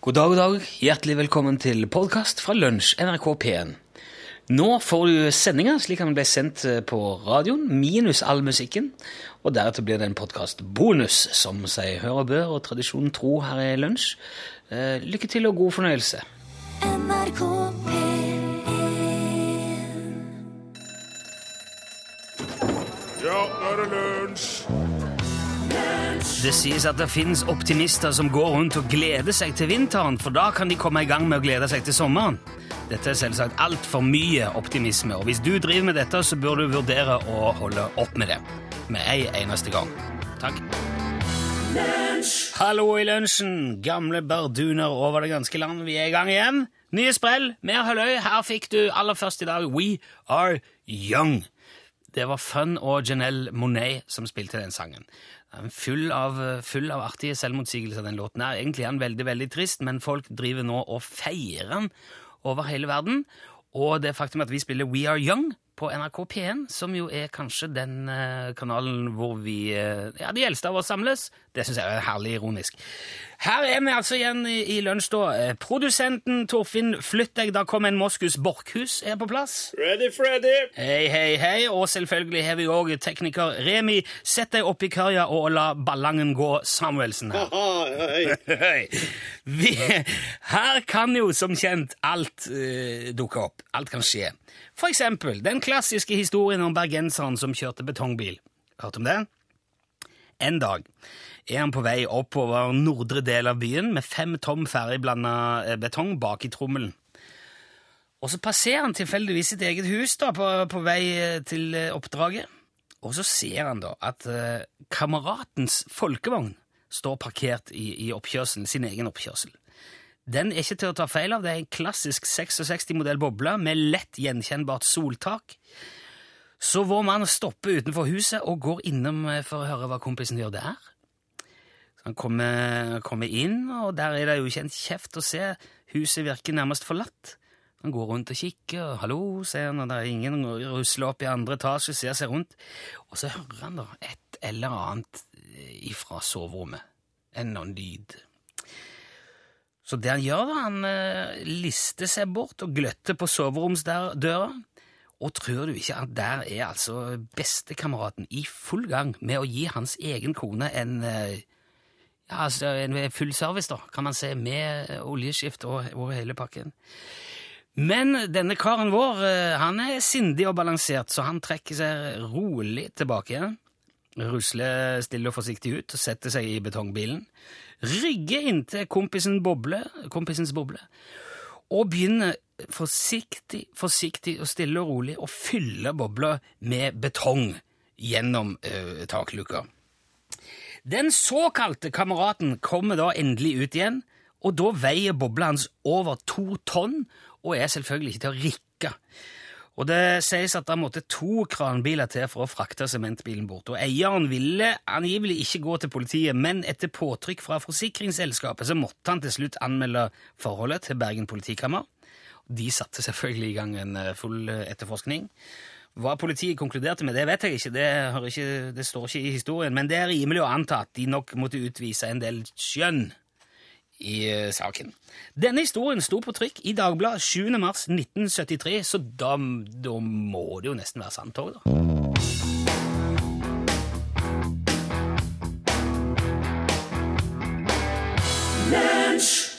God dag, god dag. Hjertelig velkommen til podkast fra Lunsj, NRK P1. Nå får du sendinga slik den ble sendt eh, på radioen, minus all musikken. Og deretter blir det en podkastbonus, som sier hør og bør og tradisjonen tro her i Lunsj. Eh, lykke til og god fornøyelse. NRK P1 Ja, nå er det lunsj! Det sies at det finnes optimister som går rundt og gleder seg til vinteren, for da kan de komme i gang med å glede seg til sommeren. Dette er selvsagt altfor mye optimisme, og hvis du driver med dette, så bør du vurdere å holde opp med det. Med ei eneste gang. Takk. Hallo i lunsjen, gamle barduner over det ganske land. Vi er i gang igjen. Nye sprell, mer halløy. Her fikk du aller først i dag We Are Young. Det var Fun og Janelle Monet som spilte den sangen. Er Full av, full av artige selvmotsigelser, den låten her. Egentlig er den veldig, veldig trist, men folk driver nå og feirer den over hele verden. Og det faktum at vi spiller We Are Young på NRK P1, som jo er kanskje den eh, kanalen hvor vi eh, Ja, de eldste av oss samles. Det syns jeg er herlig ironisk. Her er vi altså igjen i, i lunsj, da. Eh, Produsenten Torfinn Flytt deg, da kom en Moskus Borchhus er på plass. Ready, Freddy! Hei, hei, hei, og selvfølgelig har vi òg tekniker Remi. Sett deg opp i kørja og la ballangen gå, Samuelsen her. Haha, hei. Hei. Vi, her kan jo som kjent alt uh, dukke opp. Alt kan skje. For eksempel den klassiske historien om bergenseren som kjørte betongbil. Hørt om det? En dag er han på vei oppover nordre del av byen med fem tom ferdigblanda eh, betong bak i trommelen. Og så passerer han tilfeldigvis sitt eget hus da, på, på vei eh, til eh, oppdraget. Og så ser han da at kameratens folkevogn står parkert i, i oppkjørselen, sin egen oppkjørsel. Den er ikke til å ta feil av. Det er en klassisk 66-modell boble med lett gjenkjennbart soltak. Så vår mann stopper utenfor huset og går innom eh, for å høre hva kompisen gjør der. Så han kommer, kommer inn, og der er det jo ikke en kjeft å se. Huset virker nærmest forlatt. Han går rundt og kikker, og 'hallo', sier han, og det er ingen rusler opp i andre etasje, ser seg rundt. Og så hører han da et eller annet ifra soverommet. En noen lyd. Så det han gjør, da, han eh, lister seg bort og gløtter på soveromsdøra. Og tror du ikke at der er altså bestekameraten i full gang med å gi hans egen kone en eh, ja, altså en full service, da, kan man si, med oljeskift og, og hele pakken. Men denne karen vår eh, han er sindig og balansert, så han trekker seg rolig tilbake. Rusler stille og forsiktig ut og setter seg i betongbilen. Rygger inntil kompisen boble, kompisens boble og begynner forsiktig, forsiktig og stille og rolig å fylle bobla med betong gjennom uh, takluka. Den såkalte kameraten kommer da endelig ut igjen, og da veier bobla hans over to tonn og er selvfølgelig ikke til å rikke. Og det sies at det måtte to kranbiler til for å frakte sementbilen bort. Og eieren ville angivelig ikke gå til politiet, men etter påtrykk fra forsikringsselskapet så måtte han til slutt anmelde forholdet til Bergen politikammer. De satte selvfølgelig i gang en full etterforskning. Hva politiet konkluderte med, det vet jeg ikke. Det, ikke, det står ikke i historien. Men det er rimelig å anta at de nok måtte utvise en del skjønn i uh, saken. Denne historien sto på trykk i Dagbladet 7. mars 1973, så da, da må det jo nesten være sant òg, da.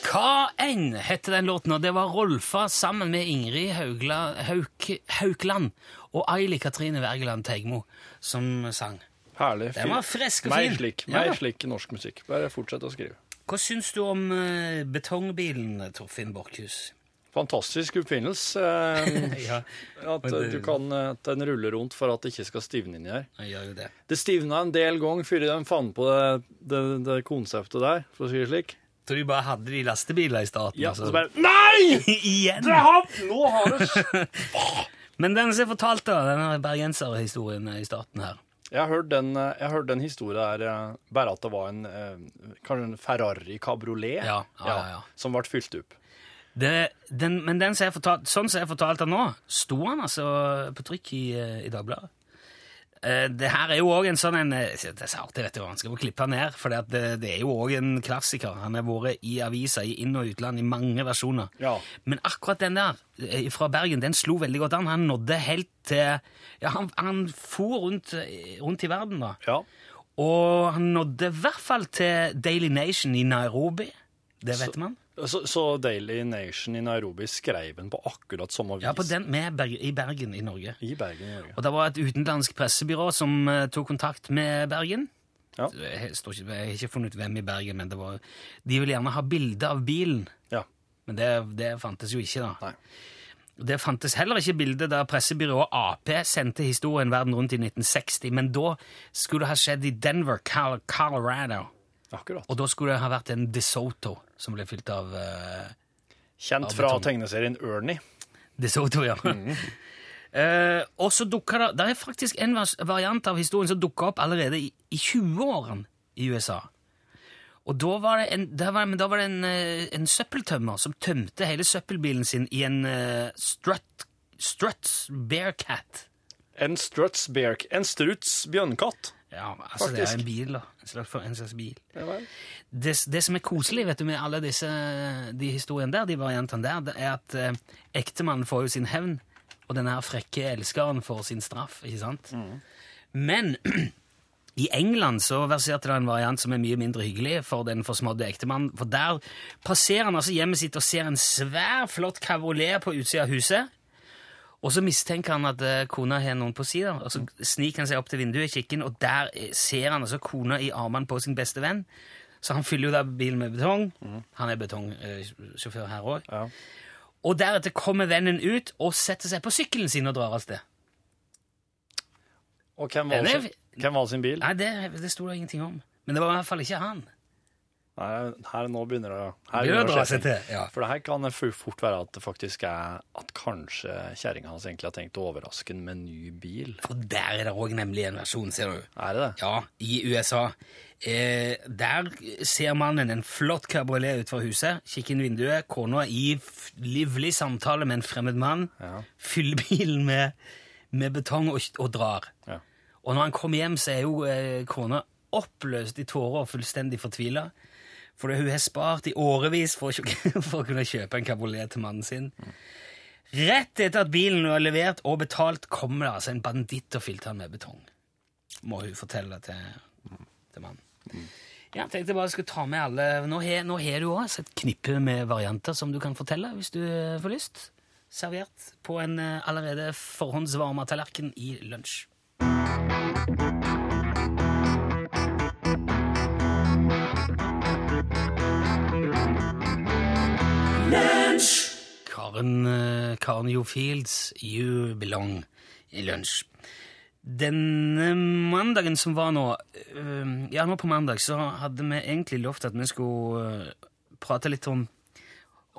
Hva enn heter den låten, og det var Rolfa sammen med Ingrid Haugla, Hauk, Haukland og Aili Katrine Wergeland Teigmo som sang. Herlig. Den var frisk og Mer fin. slik, Ja. slik norsk musikk. Bare fortsett å skrive. Hva syns du om eh, betongbilen, Torfinn Borchhus? Fantastisk oppfinnelse. eh, Ja, At det- du kan, eh, at den ruller rundt for at det ikke skal stivne inni her. jeg gjør jo det. Det stivna en del ganger før de fant på det, det, det konseptet der, for å si det slik. Så du bare hadde de lastebiler i starten? Ja, altså. så bare Nei! Igjen! Har, nå har det Men den som er fortalt, den bergenserhistorien i starten her Jeg har hørt den, eh, jeg hørt den historien der eh, bare at det var en eh, en Ferrari kabriolet Ja, ja, ja, som ble fylt opp. det, den, Men den som jeg fortalt, sånn som jeg fortalte den nå, sto han altså på trykk i, i Dagbladet. Eh, Det her er jo òg en sånn en Det er så artig, vet du, vanskelig å klippe ned, for det, det er jo òg en klassiker. Han har vært i aviser i inn- og utland i mange versjoner. Ja. Men akkurat den der eh, fra Bergen, den slo veldig godt an. Han nådde helt til Ja, han, han for rundt, eh, rundt i verden, da. Ja. Og han nådde i hvert fall til Daily Nation i Nairobi. Det vet man. Så, så Daily Nation i Nairobi skrev den på akkurat samme vis Ja, på den med Berg, i Bergen i Norge. i Bergen i Norge. Og det var et utenlandsk pressebyrå som uh, tok kontakt med Bergen. Ja. Jeg, står ikke, jeg har ikke funnet ut hvem i Bergen, men det var, de ville gjerne ha bilde av bilen. Ja. Men det, det fantes jo ikke, da. Nei. Det fantes heller ikke bilde da pressebyrået Ap sendte historien verden rundt i 1960, men da skulle det ha skjedd i Denver, Colorado. Akkurat. Og da skulle det ha vært en DeSoto som ble fylt av uh, Kjent av fra betong. tegneserien Ernie. DeSoto, ja. Eh, og så dukker det Det er faktisk en variant av historien som dukka opp allerede i, i 20-årene i USA. Og da var det en, var, men da var det en, eh, en søppeltømmer som tømte hele søppelbilen sin i en uh, strut, Struts Bearcat. En Struts Bear... En Struts bjørnkatt. Ja, altså det er en bil, da. En slags, en slags bil. Ja. Det, det som er koselig vet du, med alle disse de historiene der, de variantene der, det er at eh, ektemannen får jo sin hevn, og denne her frekke elskeren får sin straff, ikke sant? Men i England så verserte det en variant som er mye mindre hyggelig for den forsmådde ektemannen, for der passerer han altså hjemmet sitt og ser en svær, flott kabriolet på utsida av huset, og så mistenker han at eh, kona har noen på sida, og så sniker han seg opp til vinduet i kikken, og der eh, ser han altså kona i armene på sin beste venn. Så han fyller jo da bilen med betong. Han er betongsjåfør her òg. Ja. Og deretter kommer vennen ut og setter seg på sykkelen sin og drar av sted. Og hvem var, sin, hvem var sin bil? Nei, det, det sto det ingenting om. Men det var i hvert fall ikke han. Nei, her nå begynner det her Begynner å det seg skje ting. ja. For det her kan fort være at det faktisk er at kanskje kjerringa hans egentlig har tenkt å overraske ham med en ny bil. For der er det òg nemlig en versjon, ser du. Er det det? Ja, i USA. Eh, der ser mannen en flott kabriolet utenfor huset, kikker inn vinduet, kona i livlig samtale med en fremmed mann, Ja. fyller bilen med, med betong og, og drar. Ja. Og når han kommer hjem, så er jo eh, kona oppløst i tårer og fullstendig fortvila. For hun har spart i årevis for, for å kunne kjøpe en kabriolet til mannen sin. Rett etter at bilen var levert og betalt, kommer det altså en banditt og fylte den med betong. Må hun fortelle til, til mannen. Ja, tenkte jeg bare skulle ta med alle Nå har har du også et knippe med varianter som du kan fortelle hvis du eh, får lyst. Servert på en eh, allerede forhåndsvarma tallerken i lunsj. Karen, Carnio Jo Fields, You Belong i lunsj. Denne mandagen som var nå eh, Ja, nå på mandag så hadde vi egentlig lovt at vi skulle eh, prate litt om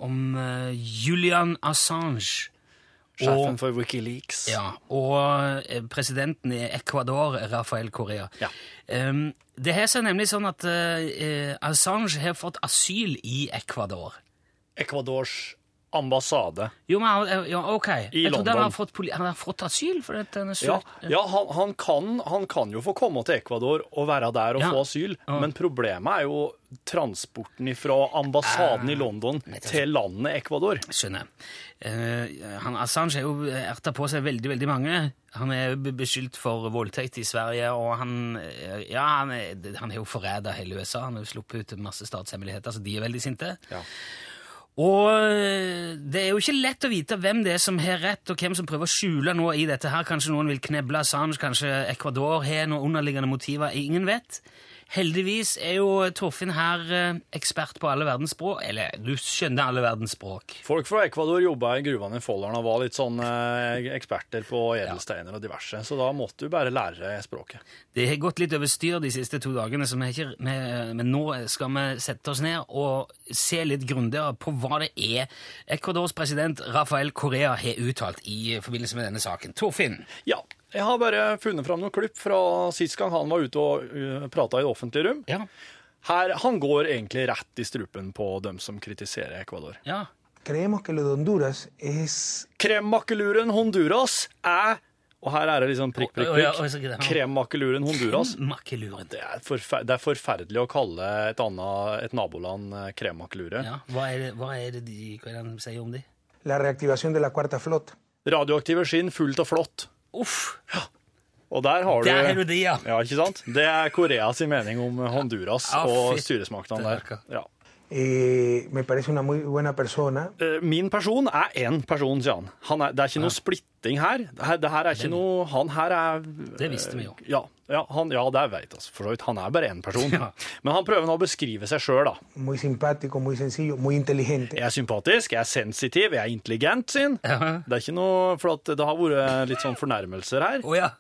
om eh, Julian Assange. Sjefen for Wikileaks. Ja, og eh, presidenten i Ecuador, Rafael Correa. Ja. Um, det har seg nemlig sånn at eh, Assange har fått asyl i Ecuador. Ecuadors ambassade. Jo, men ja, ok. I jeg trodde han har fått, han har fått asyl for at Han er Ja, søkt. ja han, han, kan, han kan jo få komme til Ecuador og være der og Ja. få asyl, men problemet er jo transporten fra ambassaden i London til landet Ecuador. Skjønner. Uh, han, Assange har jo erta på seg veldig, veldig mange. Han er beskyldt for voldtekt i Sverige, og han, eh, ja, han, er, han er jo forræda hele USA. Han har jo sluppet ut masse statshemmeligheter, så de er veldig sinte. Ja. Og eh, det er jo ikke lett å vite hvem det er som har rett, og hvem som prøver å skjule noe i dette her. Kanskje noen vil kneble Assange, kanskje Ecuador har noen underliggende motiver. Ingen vet. Heldigvis er jo Torfinn her eh, ekspert på alle verdens språk. Eller, du skjønner alle verdens språk. Folk fra Ecuador jobba i gruvene i Folldalen og var litt sånn eh, eksperter på edelsteiner og diverse, så da måtte du bare lære språket. Det har gått litt over styr de siste to dagene, så vi ikke, vi, men nå skal vi sette oss ned og se litt grundigere på hva det er Ecuadors president Rafael Correa har uttalt i forbindelse med denne saken. Torfinn? Ja, jeg har bare funnet fram noen klipp fra sist gang han var ute og uh, prata i det offentlige rom. Ja. Her, Han går egentlig rett i strupen på dem som kritiserer Ecuador. Ja. Kremmakkeluren Honduras er Og her er det liksom prikk, prikk, prikk. og. Kremmakkeluren Honduras. Det er, det er forferdelig å kalle et, annet, et naboland eh, kremmakkelure. Ja, hva er det, hva er det de, hva er det de sier om de? la reactivación de la cuarta flota. Radioaktive skinn fullt av flått. Uff, Og der har du Det er du ja. Ja, ikke sant? Det er Koreas mening om Honduras Ja, og styresmaktene der. Ja. Eh, me parece una muy buena persona. Eh, Min person er én person, sier han. han er, det er ikke noe splitting her. Det her, det her er ikke noe Han her er Det visste vi jo. Ja, ja, han, ja det vet vi for så vidt. Han er bare én person. Ja. Men han prøver nå å beskrive seg sjøl, da. Muy simpático, muy sencillo, muy inteligente. Jeg er sympatisk, jeg er sensitiv, jeg er intelligent, sin. Ja. Det er ikke noe For at det har vært litt sånn fornærmelser her. Oh, ja.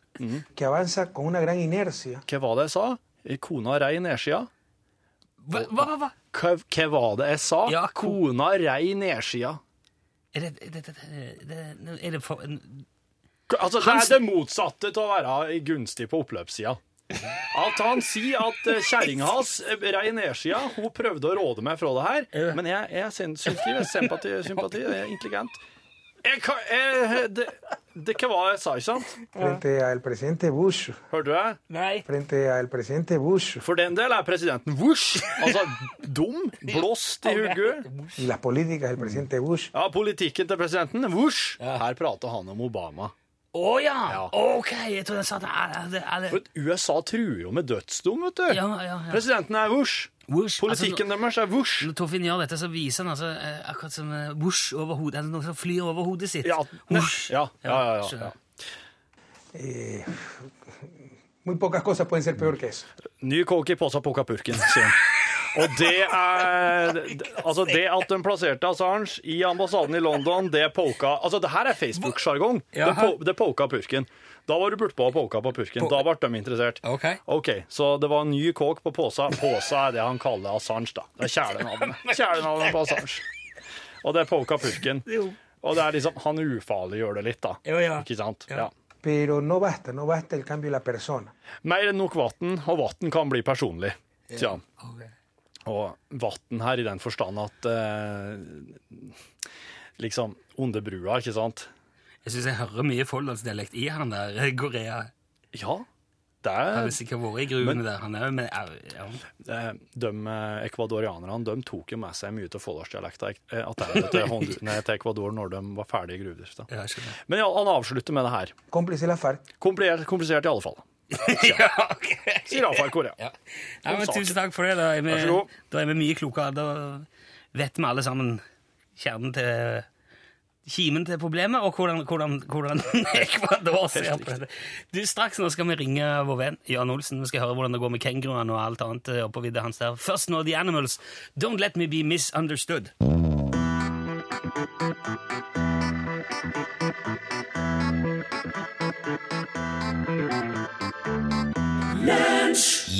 que avanza con una gran inercia. Hva var det jeg sa? Kona rei nedsida. Hva, hva, hva, hva? Hva, var det jeg sa? Ja, ko- Kona rei nedsida. Er det, er det, er det, er det for, Altså, det er det motsatte til å være gunstig på oppløpssida. At han sier at eh, kjerringa hans eh, rei nedsida. Hun prøvde å råde meg fra det her, men jeg jeg syns jeg er sympati, sympati, Det er intelligent. Jeg, kan- jeg, det, det hva var jeg sa, ikke sant? Frente al presidente Bush. Hørte du det? Nei. Frente al presidente Bush For den del er presidenten Wush. Altså dum, blåst i presidente Bush. Ja, politikken til presidenten Wush. Her prater han om Obama. Å ja. Ja. OK, jeg trodde han sa det. alle- alle- For USA truer jo med dødsdom, vet du. Ja, ja, ja. Presidenten er Wush. Wush, Politikken deres er Wush. Når Torfinn gjør dette, så viser han altså eh, akkurat som eh, whoosh over hodet. Altså noe som flyr over hodet sitt. Ja, Whoosh. ja, ja, ja, ja, ja. Eh, muy pocas cosas pueden ser peor que eso. Ny kåk i posa poka purken, sier han. Og det er Altså, det at de plasserte Assange i ambassaden i London, det poka Altså, det her er Facebook-sjargong. Det, po, det poka purken. Da var du bortpå og polka på purken. Da ble de interessert. Ok. OK, så det var en ny kåk på påsa. Påsa er det han kaller Assange, da. Det er kjælenavnet. Kjælenavnet på Assange. Og det er polka purken. Jo. Og det er liksom Han ufarliggjør det litt, da. Jo, ja. Ikke sant? Ja. Pero no basta, no basta el cambio la persona. Mer enn nok vann, og vann kan bli personlig, sier han. Okay. Og vann her i den forstand at eh, Liksom under brua, ikke sant? Jeg syns jeg hører mye folldalsdialekt i han der Korea. Gorea. Ja, det er... Han har sikkert vært i gruvene Men- der. Han er jo men, ja. eh, De eh, ekvadorianerne de tok jo med seg mye av folldalsdialekta eh, til, til Ecuador når de var ferdig i gruvedrifta. Ja. Men ja, han avslutter med det her. Komplisert, komplisert i alle fall. ja, ok. Sier iallfall Korea. Ja. Nei, men tusen takk for det. Da er, vi, da er vi mye klokere. Da vet vi alle sammen kjernen til Kimen til problemet, og hvordan, hvordan, hvordan Ecuador ser på det. Du, Straks nå skal vi ringe vår venn Jan Olsen. Vi skal høre hvordan det går med kenguruene og alt annet eh, oppå vidda hans der. Først nå The Animals. Don't let me be misunderstood.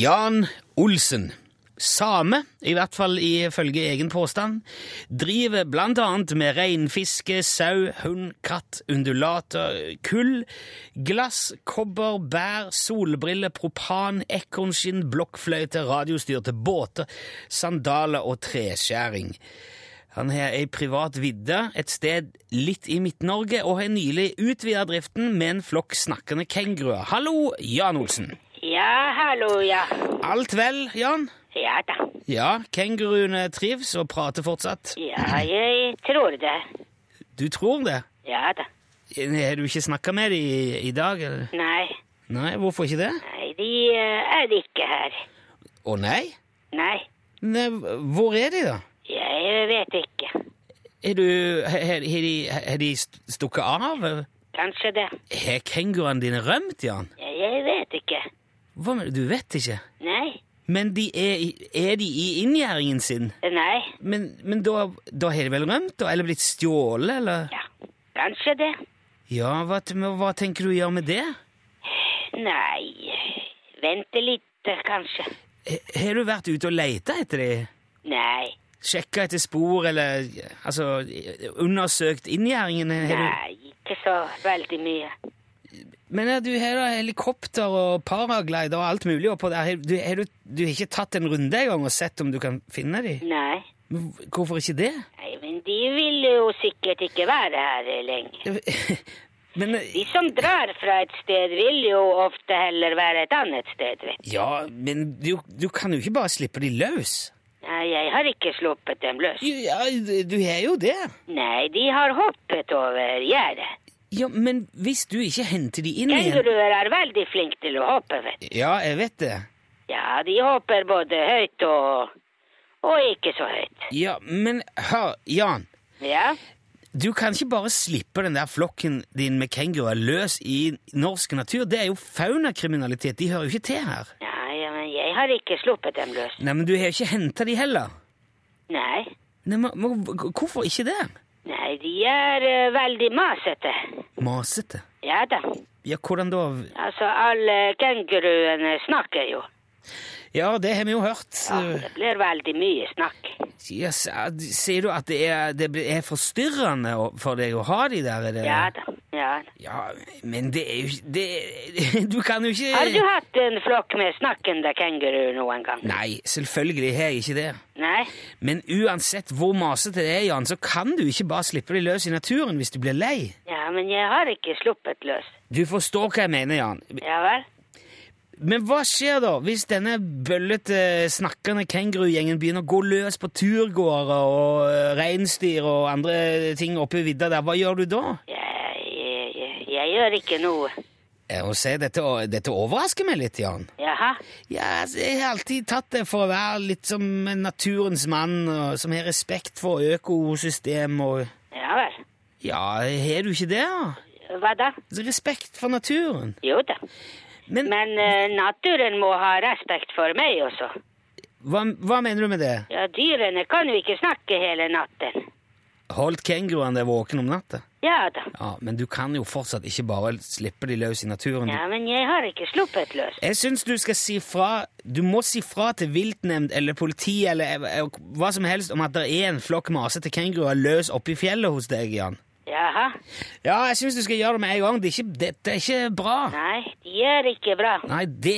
Jan Olsen, same, i hvert fall ifølge egen påstand, driver blant annet med reinfiske, sau, hund, katt, undulater, kull, glass, kobber, bær, solbriller, propan, ekornskinn, blokkfløyte, radiostyrte båter, sandaler og treskjæring. Han har ei privat vidde et sted litt i Midt-Norge, og har nylig utvida driften med en flokk snakkende kenguruer. Hallo, Jan Olsen. Ja, hallo, ja. Alt vel, Jan? Ja da. Ja, kenguruene trives og prater fortsatt. Ja, jeg tror det. Du tror det? Ja da. Har du ikke snakka med dem i, i dag? Eller? Nei, Nei, hvorfor ikke det? nei, de eh, er ikke her. Å nei? Nei, nei? Hvor er de, da? jeg vet ikke. Er du Har de, de stukket av? Kanskje det. Har kenguruene dine rømt, Jan? Jeg vet ikke. Hva med, Du vet ikke? Nei, Men de er, er de i inngjerdingen sin? nei, Men, men da, da har de vel rømt, da? Eller blitt stjålet, eller? ja. Kanskje det. Ja, hva, hva tenker du å gjøre med det? Nei, vente litt, eh, kanskje. Har du vært ute og leita etter dem? Nei, Sjekka etter spor, eller altså undersøkt inngjerdingen? Nei, ikke så veldig mye. Men ja, du har helikopter og paraglider og alt mulig oppå der. Du, har du, du har ikke tatt en runde engang og sett om du kan finne dem? Nei, Hvorfor ikke det? nei, men de vil jo sikkert ikke være her lenge. Men eh, De som drar fra et sted, vil jo ofte heller være et annet sted, vet du. Ja, men du, du kan jo ikke bare slippe de løs. Nei, jeg har ikke sluppet dem løs. Ja, du er jo det. Nei, de har hoppet over gjerdet. Ja, men hvis du ikke henter de inn igjen Kenguruer er veldig flinke til å hoppe, vet du. Ja, jeg vet det. Ja, de hopper både høyt og, og ikke så høyt. Ja, men hør, Jan. Ja, Du kan ikke bare slippe den der flokken din med kenguruer løs i norsk natur. Det er jo faunakriminalitet. De hører jo ikke til her. Nei, ja, men jeg har ikke sluppet dem løs. Nei, men du har jo ikke henta de heller. Nei, Nei, men, men Hvorfor ikke det? Nei, de er uh, veldig masete. Masete. Ja da. Ja, hvordan da? Altså, alle kenguruene snakker jo. Ja, det har vi jo hørt. Ja, det blir veldig mye snakk. Ja, Sier du at det er, det er forstyrrende for deg å ha de der? Er det? Ja da. Ja. Ja, men det er jo ikke Du kan jo ikke Har du hatt en flokk med snakkende kenguru noen gang? Nei, selvfølgelig har jeg ikke det. Nei? Men uansett hvor masete det er, Jan, så kan du ikke bare slippe dem løs i naturen hvis du blir lei. Ja, men jeg har ikke sluppet løs. Du forstår hva jeg mener, Jan. Ja vel? Men hva skjer da hvis denne bøllete, snakkende kengurugjengen begynner å gå løs på turgåere og eh, reinsdyr og andre ting oppe i vidda der? Hva gjør du da? Jeg, jeg, jeg, gjør ikke noe. Og se, dette, dette overrasker meg litt, Jan. Jaha? Ja, altså, Jeg har alltid tatt det for å være litt som en naturens mann, og, som har respekt for økosystem og Ja vel. Ja, har du ikke det? da? Hva da? Respekt for naturen. Jo da. Men, Men uh, naturen må ha respekt for meg også. hva, hva mener du med det? Ja, dyrene kan jo ikke snakke hele natten. Holdt kenguruen deg våken om natta? Ja da. Ja, men du kan jo fortsatt ikke bare slippe de løs i naturen. Ja, men jeg har ikke sluppet løs. Jeg syns du skal si fra Du må si fra til viltnemnd eller politi eller eller hva som helst om at det er en flokk masete kenguruer løs oppe i fjellet hos deg, Jan. Jaha? Ja, jeg syns du skal gjøre det med en gang. Det er ikke, dette er ikke bra. Nei, de er ikke bra. Nei, det,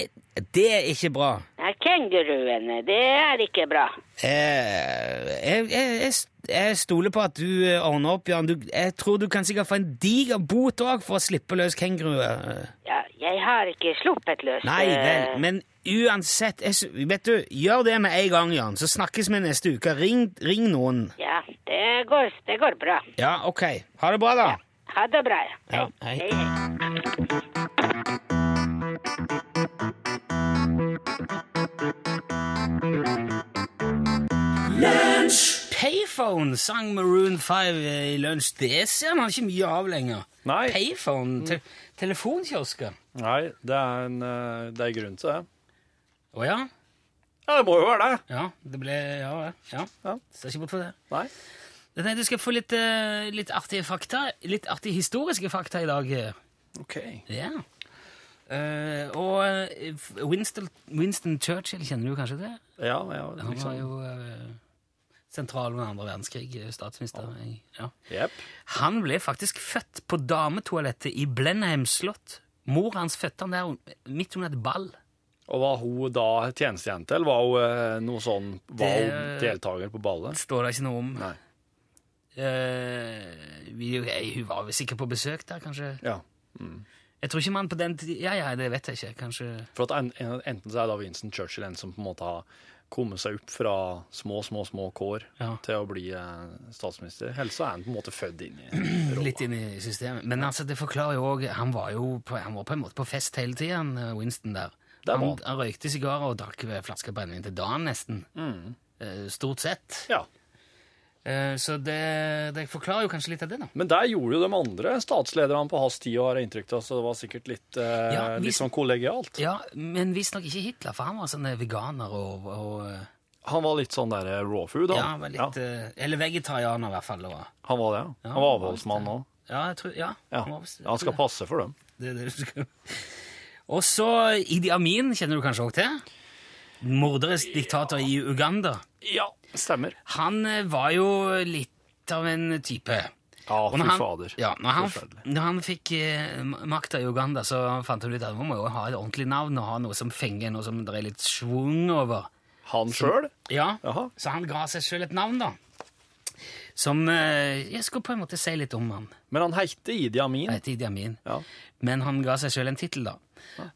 det er ikke bra. Nei, kenguruene, det er ikke bra. Eh, jeg, jeg, jeg, stoler på at du eh, ordner opp, Jan. Du, jeg tror du kan sikkert få en diger bot òg for å slippe løs kenguruer. Ja, jeg har ikke sluppet løs. Nei eh, vel, men uansett jeg, Vet du, gjør det med en gang, Jan, så snakkes vi neste uke. Ring, ring noen. Ja, det går, det går bra. Ja, ok. Ha det bra, da. Ha det bra. Ja, hei. hei. hei. Payphone sang Maroon 5 i lunsj. Det ser man ikke mye av lenger. Nei. Payphone, te telefonkiosker. Nei, det er en, eh, det er grunn til det. Å ja? Ja, det må jo være det. Ja, det ble Ja, ja. ja. Ja. Ser ikke bort fra det. Nei. Jeg tenkte du skal få litt, eh, litt artige fakta. Litt artige historiske fakta i dag. OK. Ja. Uh, og eh, Winston, Winston Churchill, kjenner du kanskje det? Ja, ja Han var liksom. jo uh, sentral under andre verdenskrig, statsminister. i- Ja. Yep. Han ble faktisk født på dametoalettet i Blenheim slott. Mor hans fødte han der midt under et ball. Og var hun da tjenestejente, eller var hun eh, noe sånn Var Det- hun deltaker på ballet? Står det ikke noe om. Nei. Uh, vi, hun var vel sikkert på besøk der, kanskje. Ja. Jeg tror ikke man på den tid Ja, ja, det vet jeg ikke. Kanskje For at en, en, enten så er da Winston Churchill en som på en måte har kommet seg opp fra små, små, små kår Ja. til å bli eh, statsminister, eller så er han på en måte født inn i rolla. litt inn i systemet. Men altså, det forklarer jo òg Han han var på en måte på fest hele tida, eh, Winston der. Han, han. røykte sigarer og drakk en flaske brennevin til dagen, nesten. Mm. Eh, Stort sett. Ja. Eh, Så det, det forklarer jo kanskje litt av det, da. Men der gjorde jo de andre statslederne på hans tid, har jeg inntrykk av, så det var sikkert litt, eh, Ja, hvis- litt sånn kollegialt. Ja, Men visstnok ikke Hitler, for han var sånn veganer og, og Han var litt sånn der raw food, da. Ja, han var litt, ja. eller vegetarianer, i hvert fall. Og, Han var det, ja. Han var avholdsmann òg. ja, jeg tror, ja, Ja. han var visst- Han skal passe for dem. Det er det du skal Og så Idi Amin, kjenner du kanskje òg til? Morderisk diktator i Uganda. Ja, stemmer. Han eh, var jo litt av en type. Ja, fy fader. Ja, når han, når han fikk eh, makta i Uganda, så fant han ut at man må jo ha et ordentlig navn og ha noe som fenger, noe som det er litt schwung over. Han sjøl? Ja, Aha. Så han ga seg sjøl et navn, da. som eh, Jeg skulle på en måte si litt om han. Men han heter Idi Amin. Han heter Idi Amin. Ja. Men han ga seg sjøl en tittel, da.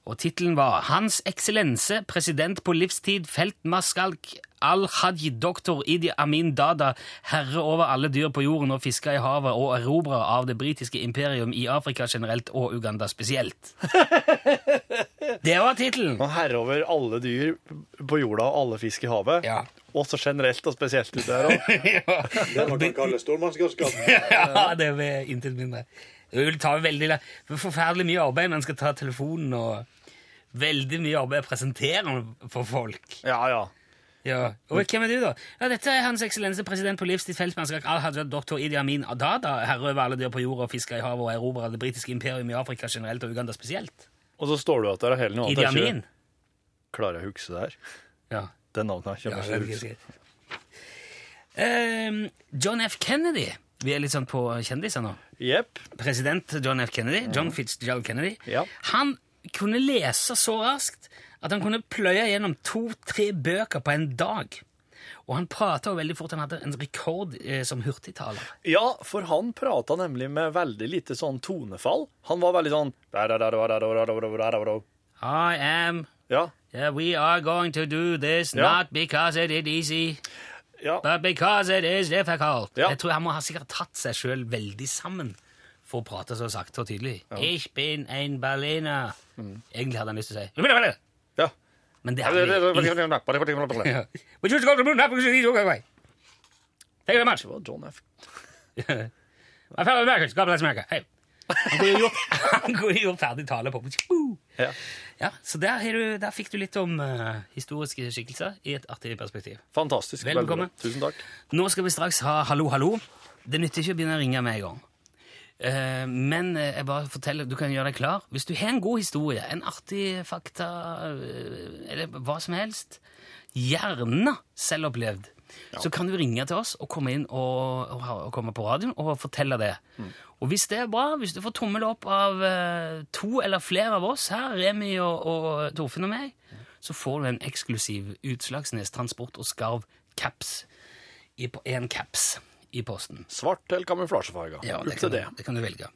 Og tittelen var Hans Eksellense, president på livstid, feltmarskalk al-Hajj, doktor Idi Amin Dada, herre over alle dyr på jorden og fisker i havet og erobrer av det britiske imperium i Afrika generelt og Uganda spesielt. Det var tittelen! Herre over alle dyr på jorda og alle fisk i havet. Ja. Også generelt og spesielt ute der òg. ja. Det man kan kalle stormannsgalskap. ja, det er intet mindre. Det vil ta veldig forferdelig mye arbeid når en skal ta telefonen, og veldig mye arbeid å presentere for folk. Ja, ja. Ja. Og hvem er du, da? Ja, Dette er Hans Eksellense president på livstid feltmannskap al-Hajjad doktor Idi Amin Adada, herre over alle dyr på jorda fisker i havet og erobrer det britiske imperium i Afrika generelt og Uganda spesielt. Og så står du at det er hele noe Idi Amin? Amin. Klarer jeg å huske det her? Ja. Det navnet her kommer er jeg ikke til å ikke huske. Ehm, John F. Kennedy. Vi er litt sånn på kjendiser nå. Yep. President John F. Kennedy, John Fitzgerald Kennedy, Ja. han kunne lese så raskt at han kunne pløye gjennom to-tre bøker på en dag. Og han prata veldig fort. Han hadde en rekord eh, som hurtigtaler. Ja, for han prata nemlig med veldig lite sånn tonefall. Han var veldig sånn I am Ja. yeah, We are going to do this Ja. not because it is easy, ja. but because it is difficult. Ja. Jeg tror Han må ha sikkert tatt seg sjøl veldig sammen for å prate så sakte og tydelig. Ich bin ein Berliner. Egentlig hadde han lyst til å si ja. Men det hadde way. Thank you very much. Det var John F. My fellow Americans, God bless America. Hey. Han kunne jo gjort ferdig tale på Ja. Ja, Så der, har du, der fikk du litt om uh, historiske skikkelser i et artig perspektiv. Fantastisk. Vel bekomme. Tusen takk. Nå skal vi straks ha Hallo, hallo. Det nytter ikke å begynne å ringe med en gang. Uh, men eh, jeg bare forteller, du kan gjøre deg klar. Hvis du har en god historie, en artig fakta, uh, eller hva som helst, gjerne selvopplevd, så kan du ringe til oss og komme inn og, og, og komme på radioen og fortelle det. Og hvis det er bra, hvis du får tommel opp av eh, to eller flere av oss her, Remi og, og Torfinn og meg, så får du en eksklusiv Utslagsnes Transport og Skarv caps i på en caps i posten. Svart eller kamuflasjefarga. Ja, det kan, det. det kan du velge.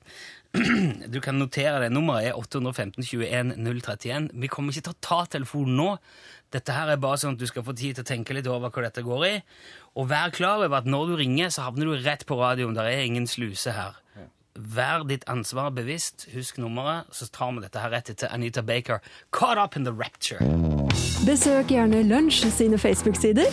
Du kan notere det. Nummeret er 815 21 031. Vi kommer ikke til å ta telefonen nå. Dette her er bare sånn at du skal få tid til å tenke litt over hva dette går i. Og vær klar over at når du ringer, så havner du rett på radioen. Der er ingen sluse her. Vær ditt ansvar bevisst. Husk nummeret, så tar vi dette her rett etter Anita Baker. Caught up in the rapture. Besøk gjerne Lunsj sine Facebook-sider.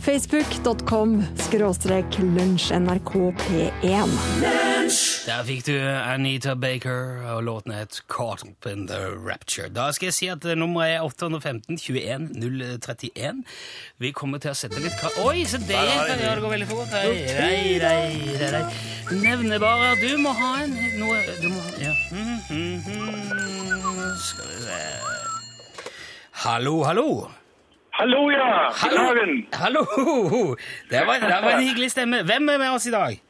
Facebook.com skråstrek lunsjnrkp1. Der fikk du Anita Baker, og låten het Caught Up In The Rapture. Da skal jeg si at nummeret er 815 21 031. Vi kommer til å sette litt krav... Oi, se det! Ja, det går veldig fort. Hei, hei, hei, hei, hei. Nevner bare at du må ha en noe Du må Ja. Mhm, mhm. Skal vi se Hallo, hallo. Hallo, ja. Hallo. Hallo! Det var, det var en hyggelig stemme. Hvem er med oss i dag?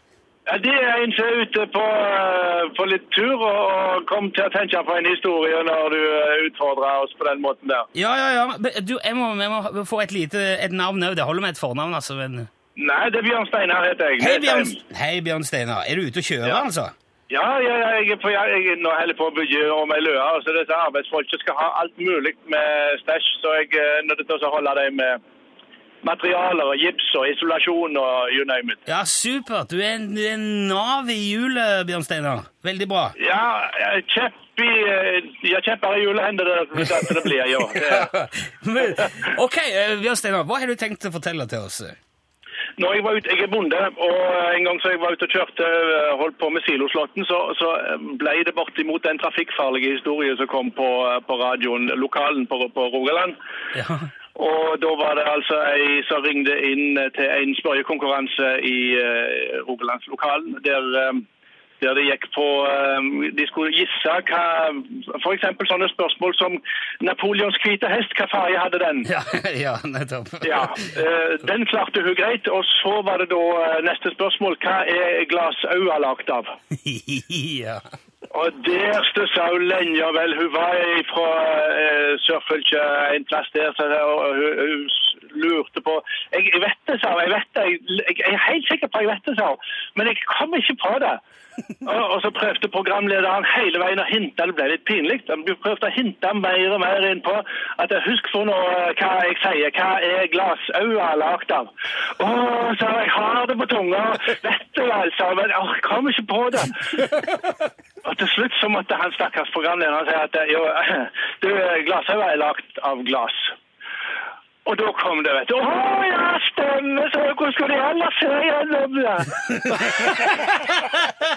Ja, det er en som er ute på, eh, på litt tur og kom til å tenke på en historie når du eh, utfordrer oss på den måten der. Ja, ja, ja. Du, jeg må, jeg må få et lite et navn òg. Det holder med et fornavn, altså. Men... Nei, det er Bjørn Steinar heter jeg. Hei, Bjørn. Hei, Bjørn Steinar. Er du ute og kjører, Ja. altså? Ja, ja, ja, jeg er på, jeg er nå holder på å bygge om ei løe. Så disse arbeidsfolka skal ha alt mulig med stæsj, så jeg er nødt til å holde dem med materialer og gips og isolasjon og you name it. Ja, supert. Du er en, en nav i hjulet, Bjørn Steinar. Veldig bra. Ja, kjepp i, eh, ja, kjepper i hjulet det, hvis det, det blir, ja. Det- Men, ok, eh, Bjørn Steinar, hva har du tenkt å fortelle til oss? Når jeg var ute, jeg er bonde, og en gang så jeg var ute og kjørte, eh, holdt på med siloslåtten, så, så ble det bortimot den trafikkfarlige historien som kom på, på radioen, lokalen på, på Rogaland. Ja. Og da var det altså ei som ringte inn eh, til en spørrekonkurranse i uh, Rogalandslokalen, der, eh, der det gikk på De skulle gisse hva F.eks. sånne spørsmål som Napoleons hvite hest, hva farge hadde den? Ja, ja nettopp. Ja, den klarte hun greit. Og så var det da neste spørsmål. Hva er glass øyne lagd av? ja. Og der stussa hun lenge. Vel, hun var fra eh, Sørfylke en plass der, så hun, hun lurte på Jeg, jeg vet det, sa hun. Jeg vet det. Jeg, jeg er helt sikker på jeg vet det, sa hun. Men jeg kom ikke på det. Og, og så prøvde programlederen hele veien å hinte, det ble litt pinlig, han prøvde å hinte mer og mer inn på at husk for nå eh, hva jeg sier, hva er glassaua lagd av? Å, sa jeg har det på tunga, vet du vel, sa hun. men jeg kom ikke på det. Til slutt så måtte han stakkars programlederen si at jo, du, glasøyne er lagd av glass. Og da kom det, vet du. Å ja, stemmer! Så hvordan skulle de ellers se gjennom det?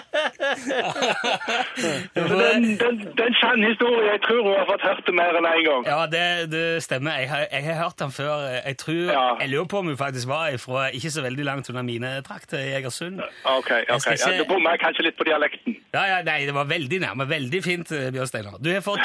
den, den, den sanne historien. Jeg tror hun har fått hørt det mer enn én en gang. Ja, det, det stemmer. Jeg har, jeg har hørt den før. Jeg tror, Ja. jeg lurer på om hun faktisk var fra ikke så veldig langt unna mine trakter i Egersund. Ok, Jeg ikke... Ja, du bommer kanskje litt på dialekten. Ja, ja, nei, det var veldig nærme. Veldig fint, eh, Bjørn Steinar. Du har fått,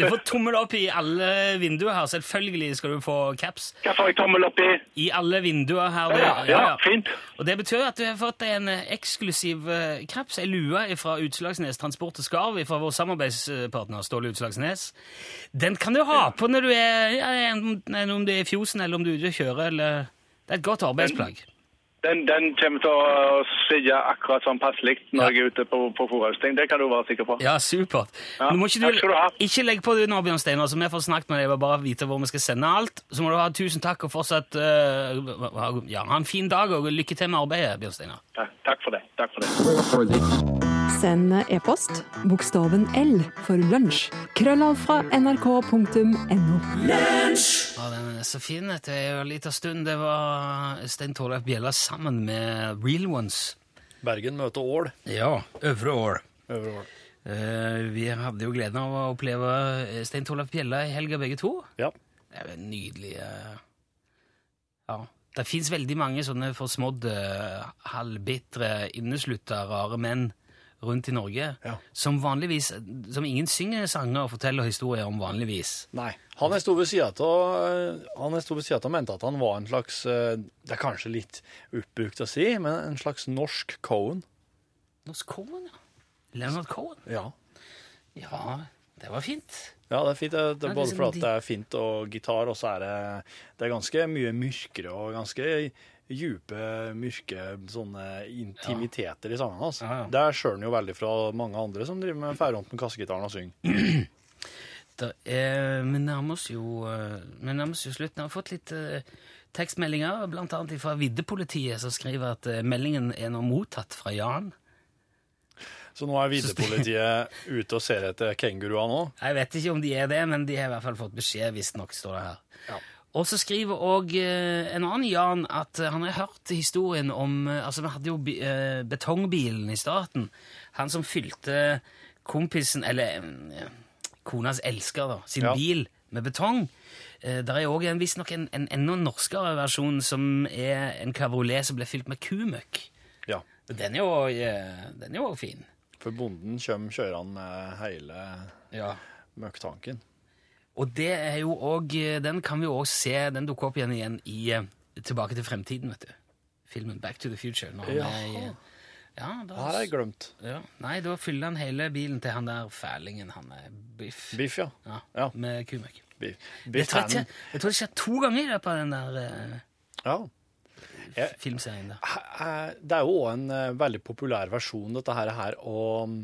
to, tommel opp i alle vinduer her. Selvfølgelig skal du få caps. Hva får jeg tommel opp i? I alle vinduer her. Ja, Ja, ja, fint. Og det betyr at du har fått en eh, eksklusiv caps. Jeg ei lue fra Utslagsnes Transport og Skarv fra vår samarbeidspartner Ståle Utslagsnes. Den kan du ha på når du er, ja, om du er i fjosen eller om du er ute og kjører. Eller... Det er et godt arbeidsplagg. Den, den kommer til å sitte akkurat sånn passelig når jeg er ute på, på forhøsting. Det kan du være sikker på. Ja, supert. Ja, Nå må ikke, du, du ikke legge på du nå, Bjørn Steinar, så vi får snakket med deg vil bare vite hvor vi skal sende alt. Så må du ha tusen takk og fortsatt uh, ja, ha en fin dag og lykke til med arbeidet, Bjørn Steinar. Takk, takk for det. Takk for det. Send e-post bokstaven L for lunsj. Krøllav fra nrk.no. Ja, den er så fin. Det er en liten stund det var Stein Torleif Bjella sammen med Real Ones. Bergen møter Ål. Ja, Øvre Ål. Øvre Ål. Eh, vi hadde jo gleden av å oppleve Stein Torleif Bjella i helga, begge to. Ja. Det er jo en nydelig eh, Ja. Det fins veldig mange sånne forsmådde, halvbitre, inneslutta, rare menn rundt i Norge Ja. som vanligvis Som ingen synger sanger og forteller historier om vanligvis. Nei. Han jeg sto ved sida av av, mente at han var en slags eh, Det er kanskje litt oppbrukt å si, men en slags norsk Cohen. Norsk Cohen, ja. Leonard Cohen. Ja. Ja, det var fint. Ja, det er fint. Det, det er både liksom fordi det er fint og gitar, og så er det, det er ganske mye mørkere og ganske djupe, mørke sånne intimiteter i sangene hans. Ja, ja. Det skjønner han jo veldig fra mange andre som driver med færhånd med kassegitaren og synger. Er, vi nærmer oss jo eh, Vi nærmer oss jo slutten. Jeg har fått litt eh, tekstmeldinger, annet fra Viddepolitiet, som skriver at eh, meldingen er nå mottatt fra Jan. Så nå er Viddepolitiet ute og ser etter kenguruer nå. Jeg vet ikke om de er det, men de har i hvert fall fått beskjed, visstnok, står det her. Ja. Og så skriver òg en annen Jan at eh, han har hørt historien om eh, Altså, vi hadde jo eh, betongbilen i starten. Han som fylte kompisen, eller eh, konas elsker, da, sin Ja. bil med betong. Eh, Der er òg visstnok en, en enda norskere versjon som er en kabriolet som ble fylt med kumøkk. Ja. Den er jo, eh, den er jo fin. For bonden kommer kjørende med hele Ja. møkktanken. Og det er jo også, den kan vi også se, den dukker opp igjen igjen i eh, Tilbake til fremtiden, vet du. Filmen Back to the Future. Når han er i, ja, da, har jeg glemt. ja, Nei, da fyller han hele bilen til han der fælingen, han er Biff. Biff, ja. Ja, Ja. Med kumøkk. Biff. Jeg, tror jeg tror det skjer to ganger i løpet av den der uh, Ja. Filmserien. Eh, Det er jo òg en uh, veldig populær versjon, dette her, her å mm,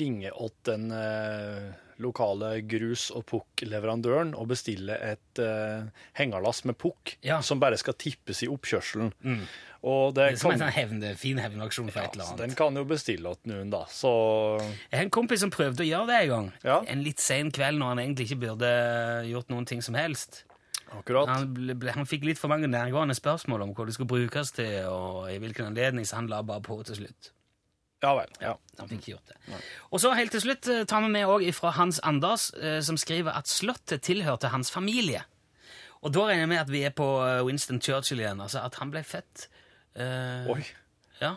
ringe åt den uh, lokale grus- og pukk-leverandøren og bestille et uh, hengerlass med pukk Ja. som bare skal tippes i oppkjørselen. Og det Det er som en kan, sånn hevne, fin hevnaksjon for ja, et eller annet. den kan jo bestille åt noen, da. Så Jeg har en kompis som prøvde å gjøre det en gang. Ja. En litt sen kveld når han egentlig ikke burde gjort noen ting som helst. Akkurat. Han, ble, han fikk litt for mange nærgående spørsmål om hva det skulle brukes til, og i hvilken anledning, så han la bare på til slutt. Ja vel. Ja. Han fikk gjort det. Og så helt til slutt eh, tar vi med òg fra Hans Anders, eh, som skriver at slottet tilhørte hans familie. Og da regner jeg med at vi er på eh, Winston Churchill igjen, altså at han ble født uh, Oi. ja,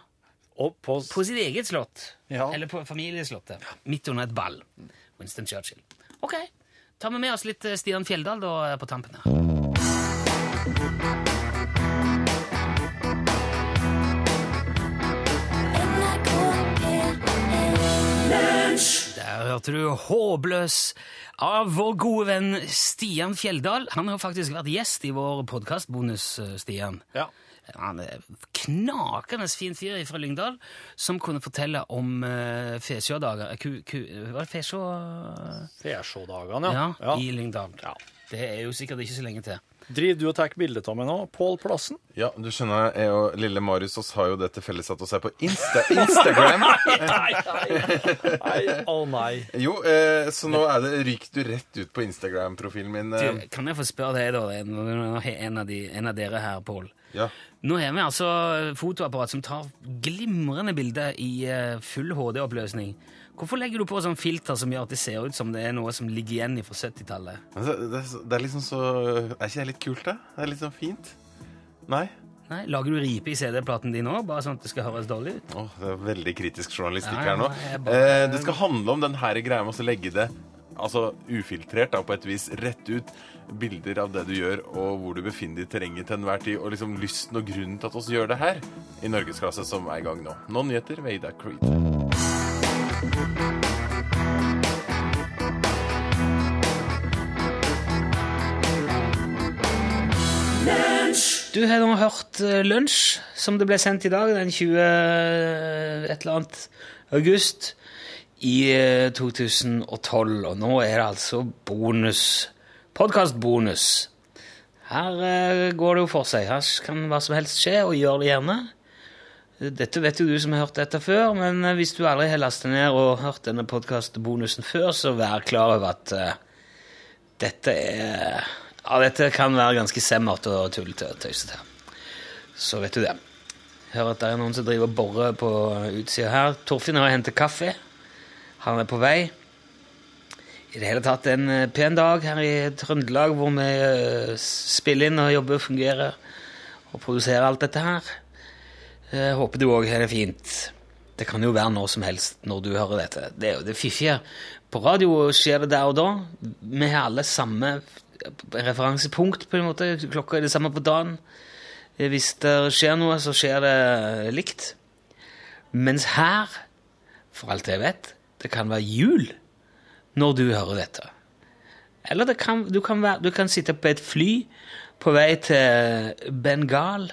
Og på, på sitt eget slott. Ja. Eller på familieslottet. Midt under et ball. Winston Churchill. Ok, tar vi med oss litt Stian Fjelldal da på tampen her. Hørte du Håpløs av vår gode venn Stian Fjelldal. Han har faktisk vært gjest i vår podkastbonus, Stian. Ja. Han er knakende fin fyr fra Lyngdal som kunne fortelle om uh, Fesjådager ku, Var det Fesjå... Fesjådagene, Ja, ja. i Lyngdal. Ja. Det er jo sikkert ikke så lenge til. Driver du og tar bilde av meg nå? Pål Plassen? Ja, du skjønner, jeg og lille Marius oss har jo det til felles at vi er på Insta Instagram. Nei, å nei. Jo, eh, så nå er det ryker du rett ut på Instagram-profilen min. Du, Eh, kan jeg få spørre deg, da, en, en, av, de, en av dere her, Pål. ja. Nå har vi altså fotoapparat som tar glimrende bilder i eh, full HD-oppløsning. Hvorfor legger du på sånn filter som gjør at det ser ut som det er noe som ligger igjen fra 70-tallet? Altså, det, det er liksom så Er ikke det litt kult, da? Det er litt sånn fint. Nei? Nei, Lager du ripe i CD-platen din òg, bare sånn at det skal høres dårlig ut? Åh, det er veldig kritisk journalistikk her nå. bare- Eh, det skal handle om den her greia med å legge det altså ufiltrert, da, på et vis rett ut bilder av det du gjør, og hvor du befinner deg i terrenget til enhver tid, og liksom lysten og grunnen til at vi gjør det her i Norgesklasse, som er i gang nå. Nå nyheter ved Ida Creed. Du har nå hørt eh, Lunsj, som det ble sendt i dag, den 20. et eller annet august i eh, 2012. Og nå er det altså bonus. Podkastbonus. Her eh, går det jo for seg. Her kan hva som helst skje, og gjør det gjerne. Dette vet jo du som har hørt dette før, men eh, hvis du aldri har lastet ned og hørt denne podkastbonusen før, så vær klar over at uh, dette er Ja, dette kan være ganske semmert og tullete og tøysete. Så vet du det. Hører at det er noen som driver og borer på utsida her. Torfinn har hentet kaffe. Han er på vei. I det hele tatt en eh, pen dag her i Trøndelag, hvor vi spiller inn og jobber og fungerer og produserer alt dette her. Jeg håper du òg har det fint. Det kan jo være når som helst når du hører dette. Det er jo det fiffige. På radio skjer det der og da. Vi har alle samme referansepunkt, på en måte. Klokka er det samme på dagen. Hvis det skjer noe, så skjer det likt. Mens her, for alt jeg vet, det kan være jul når du hører dette. Eller det kan, du, kan være, du kan sitte på et fly på vei til Bengal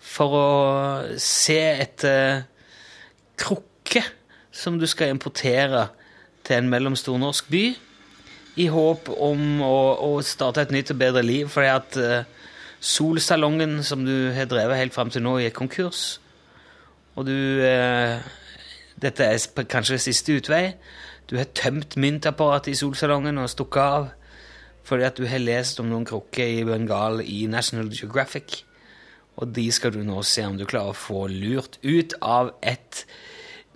for å se etter krukke som du skal importere til en mellomstor norsk by, i håp om å, å starte et nytt og bedre liv, fordi at uh, solsalongen som du har drevet helt fram til nå, gikk konkurs, og du uh, Dette er kanskje siste utvei. Du har tømt myntapparatet i solsalongen og stukket av fordi at du har lest om noen krukker i Bengal i National Geographic. Og de skal du nå se om du klarer å få lurt ut av et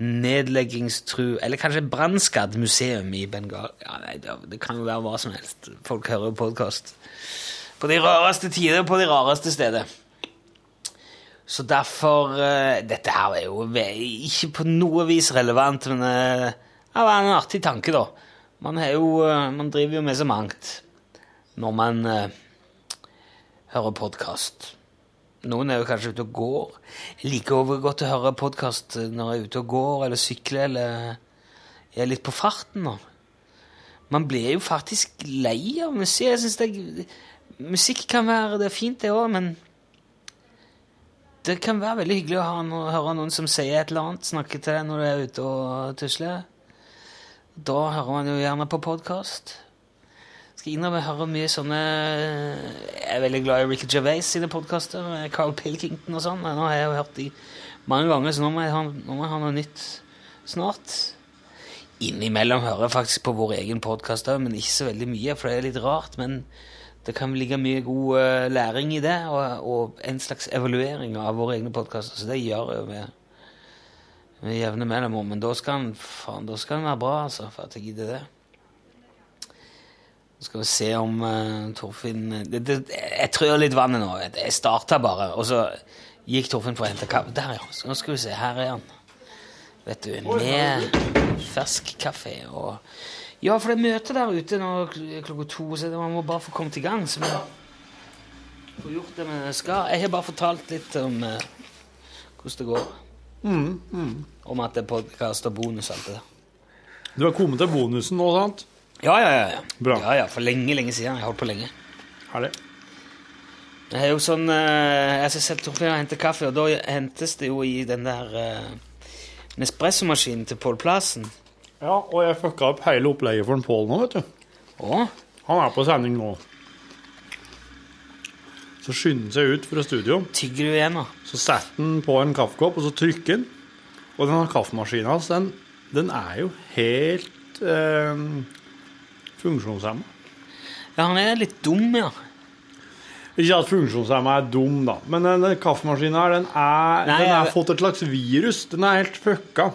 nedleggingstru Eller kanskje brannskadd museum i Bengal. Ja, nei, det, kan jo være hva som helst. Folk hører podkast på de rareste tider på de rareste steder. Så derfor eh, Dette her er jo ikke på noe vis relevant, men eh, det var en artig tanke, da. Man, jo, eh, man driver jo med så mangt når man hører podkast. Noen er jo kanskje ute og går. Jeg liker godt å høre podkast når jeg er ute og går eller sykler eller er litt på farten. nå. Man blir jo faktisk lei av musikk. Jeg synes det, Musikk kan være det er fint, det òg, men det kan være veldig hyggelig å noe, høre noen som sier et eller annet, snakke til deg når du er ute og tusler. Da hører man jo gjerne på podkast. Skal innrømme jeg hører mye sånne Jeg er veldig glad i Ricky Gervais sine podkaster. Carl Pilkington og sånn. Nå har jeg jo hørt de mange ganger, så nå må jeg ha, nå må jeg ha noe nytt snart. Innimellom hører jeg faktisk på vår egen podkast òg, men ikke så veldig mye, for det er litt rart. Men det kan ligge mye god eh, læring i det, og, og en slags evaluering av våre egne podkaster. Så det gjør jeg med, med jevne mellomrom. Men da skal den være bra, altså, for at jeg gidder det. Nå skal vi se om uh, Torfinn det, det, Jeg trør litt vannet nå. vet. Jeg starta bare, og så gikk Torfinn for å hente kaffe. Der, ja. Så nå skal vi se. Her er han. Vet du, med fersk kaffe og Ja, for det er møte der ute nå kl- klokka to, så man må bare få kommet i gang. Så vi får gjort det vi skal. Jeg har bare fortalt litt om uh, hvordan det går. Om at det er podkast og bonus og alt det der. Du har kommet til bonusen nå, sant? Ja, ja, ja. ja. Bra. Ja, ja, For lenge, lenge siden. Jeg har holdt på lenge. Herlig. Det er jo sånn eh, Jeg skal selv Torfinn og hente kaffe, og da hentes det jo i den der uh, Nespresso-maskinen til Pål Plassen. Ja, og jeg fucka opp hele opplegget for Pål nå, vet du. Å? Han er på sending nå. Så skynder han seg ut fra studio. Tygger du igjen, da? Så setter han på en kaffekopp, og så trykker han. Og denne kaffemaskinen hans, den, den er jo helt eh, funksjonshemma. Ja, han er litt dum, ja. Ikke at funksjonshemma er dum, da, men den, kaffemaskinen her, den er, Nei, den er jeg- fått et slags virus. Den er helt fucka.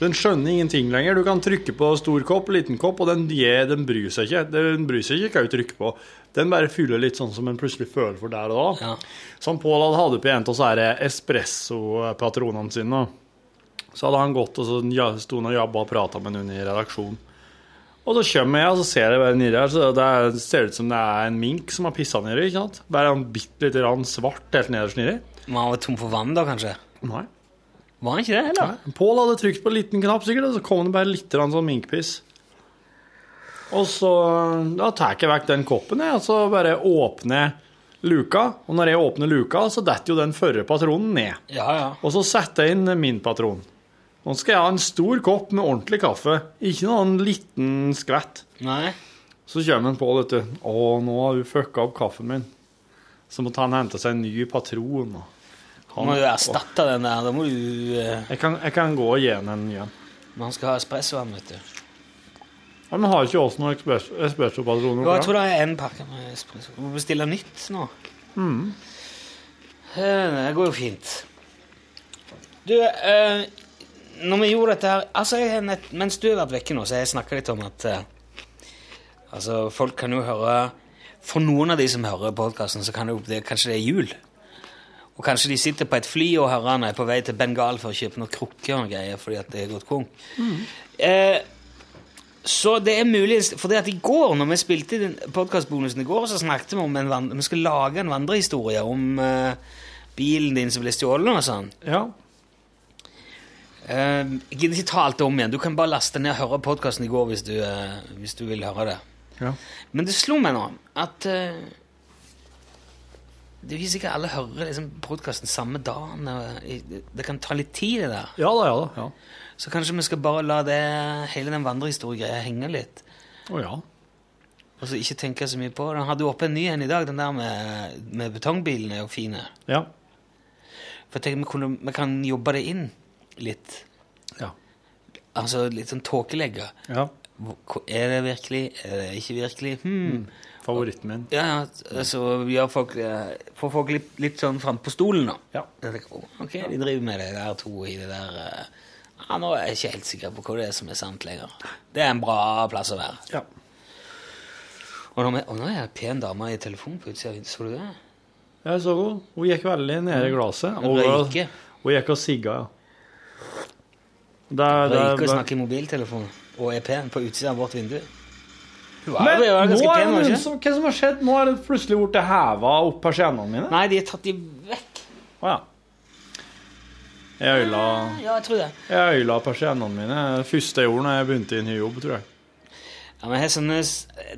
Den skjønner ingenting lenger. Du kan trykke på stor kopp, liten kopp, og den, ja, den bryr seg ikke. Den bryr seg ikke hva du trykker på. Den bare fyller litt sånn som en plutselig føler for der og da. Ja. Som Pål hadde hatt på en av disse espresso-patronene sine. Så hadde han gått og så sto han og jabba og prata med noen i redaksjonen. Og så kommer jeg, og så ser jeg nedi her, så det er, ser ut som det er en mink som har pissa nedi. ikke sant? Bare en bitte lite grann svart helt nederst nedi. Men han var tom for vann, da, kanskje? Nei. Var han ikke det, heller? Nei. Pål hadde trykt på en liten knapp, sikkert, og så kom det bare litt sånn minkpiss. Og så da tar jeg vekk den koppen, jeg, og så bare åpner luka. Og når jeg åpner luka, så detter jo den førre patronen ned. Ja, ja. Og så setter jeg inn min patron. Nå skal jeg ha en stor kopp med ordentlig kaffe, ikke noen liten skvett. Nei. Så kommer han på, vet du. Å, nå har du fucka opp kaffen min. Så måtte han hente seg en ny patron. Du Han, må jo erstatte den der. Da må du uh... jeg, kan, jeg kan gå og gi han en ny en. Men han skal ha espresso, han, vet du. Ja, Men har ikke oss noen espresso- espressopatroner? Jo, jeg tror det? er én pakke med espresso. Du må bestille nytt nå. Mm. Det går jo fint. Du, eh, når vi gjorde dette her altså jeg, Mens du har vært vekke nå, så har jeg snakka litt om at uh, Altså, folk kan jo høre For noen av de som hører podkasten, så kan det, jo- det, kanskje det er jul. Og kanskje de sitter på et fly og hører han er på vei til Bengal for å kjøpe noen krukker og greier fordi at det er gått konk. Eh, så det er mulig, for det at i går, når vi spilte den podcastbonusen i går, så snakket vi om en vi skal lage en vandrehistorie om eh, bilen din som ble stjålet og sånn. Ja. Eh, jeg gidder ikke ta alt det om igjen. Du kan bare laste ned og høre podkasten i går hvis du, eh, hvis du vil høre det. Ja. Men det slo meg nå at eh, det er ikke sikkert alle hører liksom, podkasten samme dagen. Det, kan ta litt tid, det der. ja da, ja da. Ja. Så kanskje vi skal bare la det, hele den vandrehistoriegreia henge litt. Å ja. Og så ikke tenke så mye på det. Han hadde jo oppe en ny en i dag, den der med, med betongbilen er jo fin. Ja. For jeg tenker vi, kunne, vi kan jobbe det inn litt. Ja. Altså litt sånn tåkelegge. ja. Er det virkelig? Er det ikke virkelig? Hmm. Favoritten min. Ja, altså gjør folk, eh, får folk litt, litt sånn frampå stolen, da. Ja. Tenker, ok, de driver med det der to i det der eh, ja, Nå er jeg ikke helt sikker på hva det er som er sant lenger. Det er en bra plass å være. Ja. Og nå, og nå er det en pen dame i telefonen på utsida. Så du det? Jeg så henne. Hun gikk veldig ned i glasset. Hun røyker. Hun gikk og sigga, ja. Det, er- ikke å snakke i mobiltelefon og pen på utsida av vårt vindu. Men nå er pen, det noen som, hva som har skjedd? Nå er det plutselig blitt heva opp persiennene mine. Nei, de er tatt de vekk. Å ja. Jeg øyla, Ja, jeg tror det. jeg øyla persiennene mine første jeg gjorde da jeg begynte i ny jobb, tror jeg. Ja, men jeg sånne,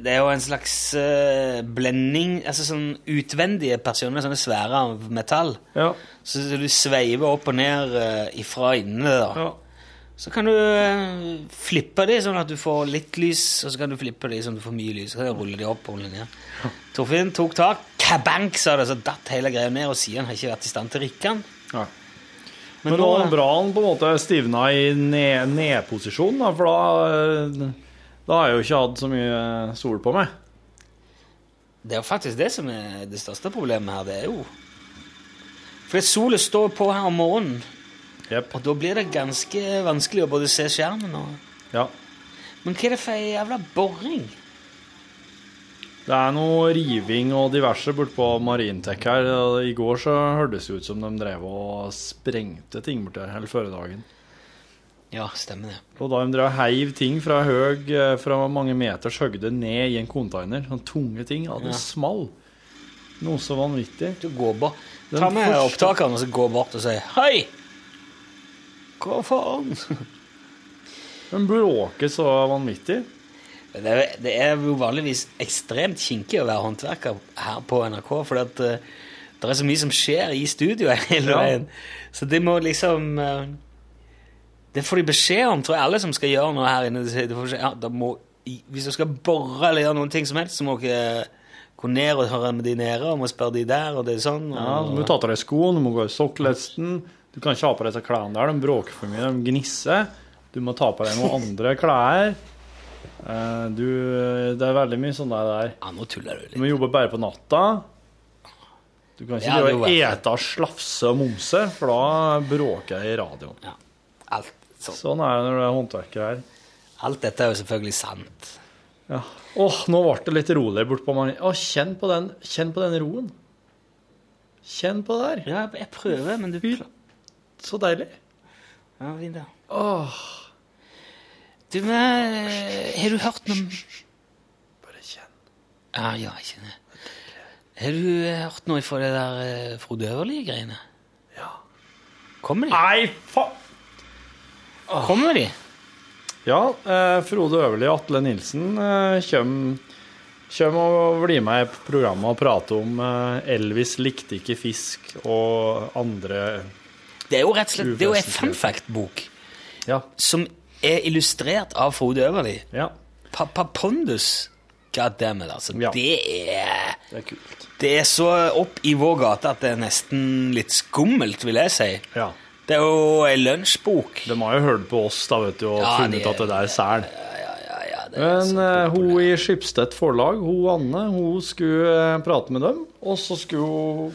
det er jo en slags uh, blending Altså sånn utvendige personer, sånne svære av metall. Ja. Så du sveiver opp og ned uh, ifra innene. da. ja. Så kan du eh, flippe de sånn at du får litt lys, og så kan du flippe de sånn at du får mye lys. Så kan du rulle de opp og ned. Torfinn tok tak, kabank, sa det, så datt hele greia ned, og siden har ikke vært i stand til å rikke den. ja. Men, Men nå er brannen på en måte stivna i ned- nedposisjon, da, for da, eh, da har jeg jo ikke hatt så mye sol på meg. Det er jo faktisk det som er det største problemet her. Det er jo For sola står på her om morgenen, Jepp. og da blir det ganske vanskelig å både se skjermen og Ja. Men hva er det for ei jævla boring? Det er noe riving og diverse bortpå Marintek her. I går så hørtes det ut som de drev og sprengte ting borti her hele føredagen. Ja, stemmer det. Og da de drev og heiv ting fra høg, eh, fra mange meters høgde ned i en container, sånne tunge ting, ja, det Ja. small. Noe så vanvittig. Du går bare Ta med første- opptakeren og så gå bort og si Hei! Hva faen? Men bråker så vanvittig. Det det er jo vanligvis ekstremt kinkig å være håndverker her på NRK, for at, eh, det er så mye som skjer i studioet hele Ja. Så det må liksom uh, Det får de beskjed om, tror jeg, alle som skal gjøre noe her inne. Beskjed, ja, må, hvis du skal bore eller gjøre noen ting som helst, så må dere gå ned og høre med de nede og må spørre de der, og det er sånn. Ja, Du må ta av deg skoene, du må gå i sokkelesten. Du kan ikke ha på disse klærne der, de bråker for mye, de gnisser. Du må ta på deg noen andre klær. Eh, Du, det er veldig mye sånn der. Ja, nå tuller du litt. Du må jobbe bare på natta. Du kan ikke drive og ete, slafse og momse, for da bråker jeg i radioen. Ja, alt, sånn. Sånn er det når du er håndverker her. alt dette er jo selvfølgelig sant. Ja. Åh, nå ble det litt rolig bortpå meg. Åh, kjenn på den, kjenn på den roen. Kjenn på det der. Ja, jeg prøver, men du Fy. Så deilig. Ja, fint, da. Åh, Du, men, har du hørt noe bare kjenn. Ja, ja, jeg kjenner. Har du eh, hørt noe fra det der eh, Frode Øverli-greiene? Ja. Kommer de? Nei, faen! Kommer de? Ja, eh, Frode Øverli og Atle Nilsen eh, kjem, kjem og blir med i programmet og prater om eh, Elvis likte ikke fisk og andre Det er jo rett og slett Det er jo en Uvesentlig. fun fact-bok Ja. som er illustrert av Frode Øverli. ja Papapondus. God damn it, altså. Ja. Det, er, det er kult. det er så opp i vår gate at det er nesten litt skummelt, vil jeg si. Ja. Det er jo ei lunsjbok. De har jo hørt på oss da, vet du, og Ja, funnet de- at det der er sæl. Men eh, hun i Skipstedt forlag, hun Anne, hun skulle eh, prate med dem, og så skulle hun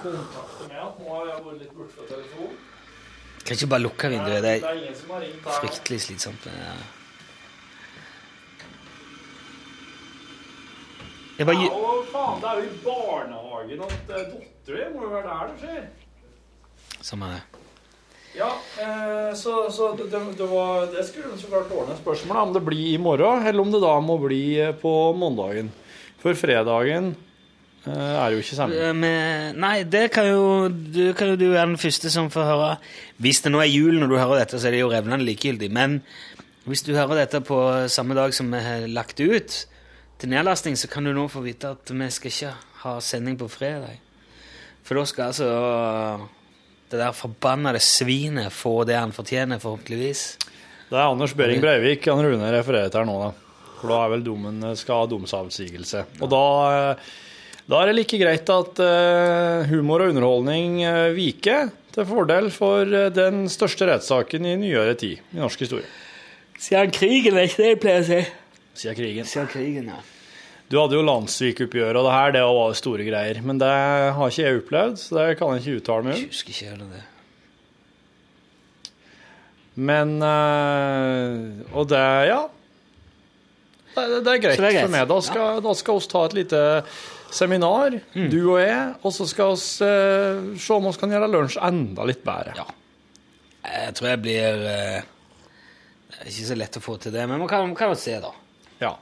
kontakte meg nå har jeg vært litt borte fra telefonen. Kan ikke bare lukke vinduet. Det er fryktelig slitsomt. Ja. Jeg bare, Ja, og faen, det er jo i barnehagen at dattera di må jo være der det skjer. Samme det. Ja, eh, så, så det, det, var, det skulle så klart ordne spørsmål om det blir i morgen, eller om det da må bli eh, på mandagen. For fredagen eh, er jo ikke sammen. Eh, med- Nei, det kan jo, du, kan jo du være den første som får høre. Hvis det nå er jul når du hører dette, så er det jo revnende likegyldig. Men hvis du hører dette på samme dag som vi har lagt det ut til nedlasting, så kan du nå få vite at vi skal ikke ha sending på fredag. For da skal altså det der forbannede svinet få det han fortjener, forhåpentligvis. Det er Anders Behring Breivik han Rune refererer til her nå, da. For da er vel dommen skal ha domsavsigelse. Og da, eh, da er det like greit at eh, humor og underholdning uh, viker til fordel for eh, den største rettssaken i nyere tid i norsk historie. Siden krigen, er ikke det jeg pleier å si? Siden krigen. Siden krigen, ja. Du hadde jo landssvikoppgjøret og det her, det var store greier. Men det har ikke jeg opplevd, så det kan jeg ikke uttale meg Jeg om. husker ikke heller det. Men eh, Og det, ja. Det, det er greit er for meg. Da skal, da skal vi ta et lite seminar, Mm. du og jeg, og så skal vi eh, se om vi kan gjøre lunsj enda litt bedre. Ja. Jeg tror jeg blir eh, Det er ikke så lett å få til det, men man kan, man kan jo se, da. Ja.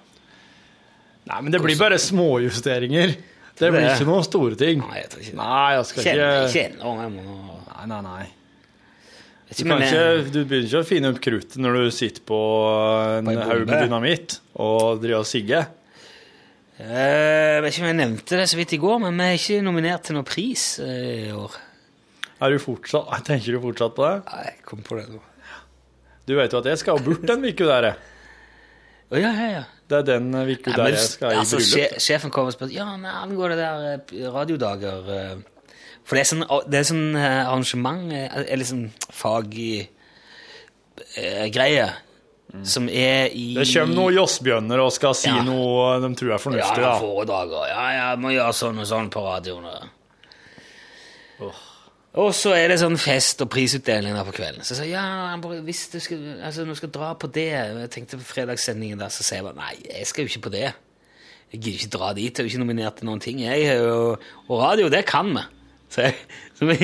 Nei, men det blir bare småjusteringer. Det blir ikke noen store ting. Nei, jeg tror ikke. Nei, jeg skal Kjenner ikke ennå. jeg må Nei, nei, nei. Du, ikke, du begynner ikke å finne opp kruttet når du sitter på en På en haug med dynamitt og driver og sigger. Eh, jeg vet ikke om jeg nevnte det så vidt i går, men vi er ikke nominert til noen pris eh, i år. Er du fortsatt, tenker du fortsatt på det? Nei, jeg kom på det nå. Du vet jo at jeg skal bort den uka der. jeg. Å ja, ja, ja. Det er den uka der jeg skal i altså, sje, bryllup. sjefen kom og spurte ja, nei, angår det der eh, radiodager eh, For det er sånn, det er sånn eh, arrangement, eh, eller sånn faggreie, som er i Mm. Det kommer noen jossbjønner og skal si Ja. noe de tror er fornuftig. Ja, foredrager. foredrag ja, ja, må gjøre sånn og sånn på radioen. Og, og så er det sånn fest og prisutdeling der på kvelden. Så jeg sa ja, bare, hvis du skal, altså, når du skal dra på det Jeg tenkte på fredagssendingen der, så sier jeg bare nei, jeg skal jo ikke på det. Jeg gidder ikke dra dit, jeg er jo ikke nominert til noen ting. Jeg og, og radio, det kan vi. Så jeg, så jeg,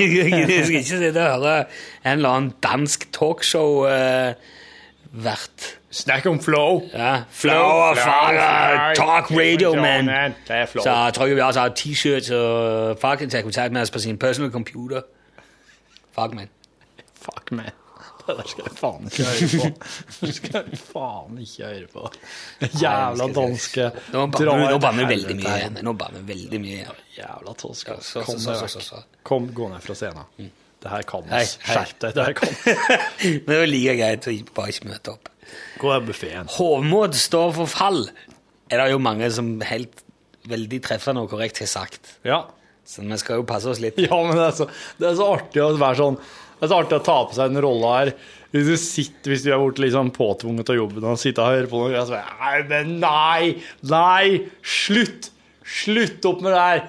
jeg, skal ikke sitte og høre en eller annen dansk talkshow-vert. Snakk om flow. Ja, flow og fire, talk radio, man. Flow. Så trykker vi også t-shirts, og folk kan tage kontakt med os på sin personal computer. Fuck, man. Fuck, man. Det skal jeg faen ikke høre på. Det skal jeg faen ikke høre på. Jævla danske Nå banner du- du veldig mye. Nå banner vi veldig mye. Jævla tosk. Kom gå ned fra scenen. Det her kan vi. Skjerp deg. Det her kan Men det er jo like greit å bare ikke møte opp. Gå er buffeen. Hovmod står for fall, er det jo mange som helt veldig treffende og korrekt har sagt. Ja. Så vi skal jo passe oss litt. Ja, men det er, så, det er så artig å være sånn Det er så artig å ta på seg den rolla her. Hvis du sitter, hvis du er blitt liksom påtvunget av jobben og sitter og hører på noe, og så bare, nei, men nei, nei, slutt! Slutt opp med det her!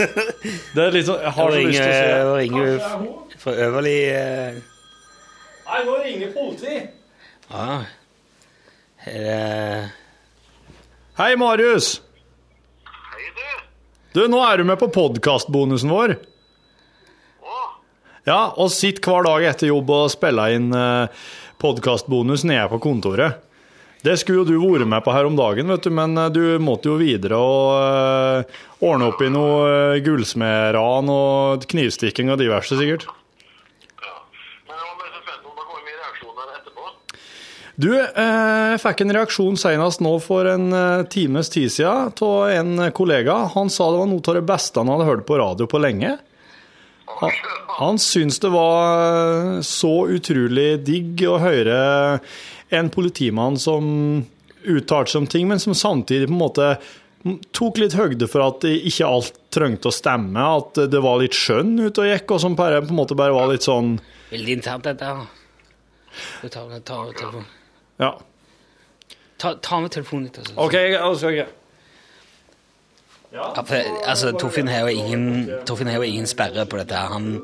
Det er liksom Jeg har så lyst til å se Ringer, Nå ringer fra Øverli eh, Nei, nå ringer politiet! Ja. Eh, Hei, Marius. Hei, Du, Du, nå er du med på podkastbonusen vår. Ja, og sitter hver dag etter jobb og spiller inn eh, podkastbonus nede på kontoret. Det skulle jo du vært med på her om dagen, vet du, men eh, du måtte jo videre og uh, ordne opp i noe uh, gullsmedran og knivstikking og diverse, sikkert. Du, eh, jeg fikk en reaksjon senest nå for en eh, times tid siden av en kollega. Han sa det var noe av det beste han hadde hørt på radio på lenge. Han, han syns det var eh, så utrolig digg å høre en politimann som uttalte seg om ting, men som samtidig på en måte tok litt høgde for at ikke alt trengte å stemme, at det var litt skjønn ute og gikk, og som på en måte bare var litt sånn veldig internt, dette. Du tar, tar telefonen. Ja. Ta, ta med telefonen ditt. Altså. OK, altså, ok. Ja, for, altså, Torfinn har ingen, Torfinn har jo ingen sperre på dette. Han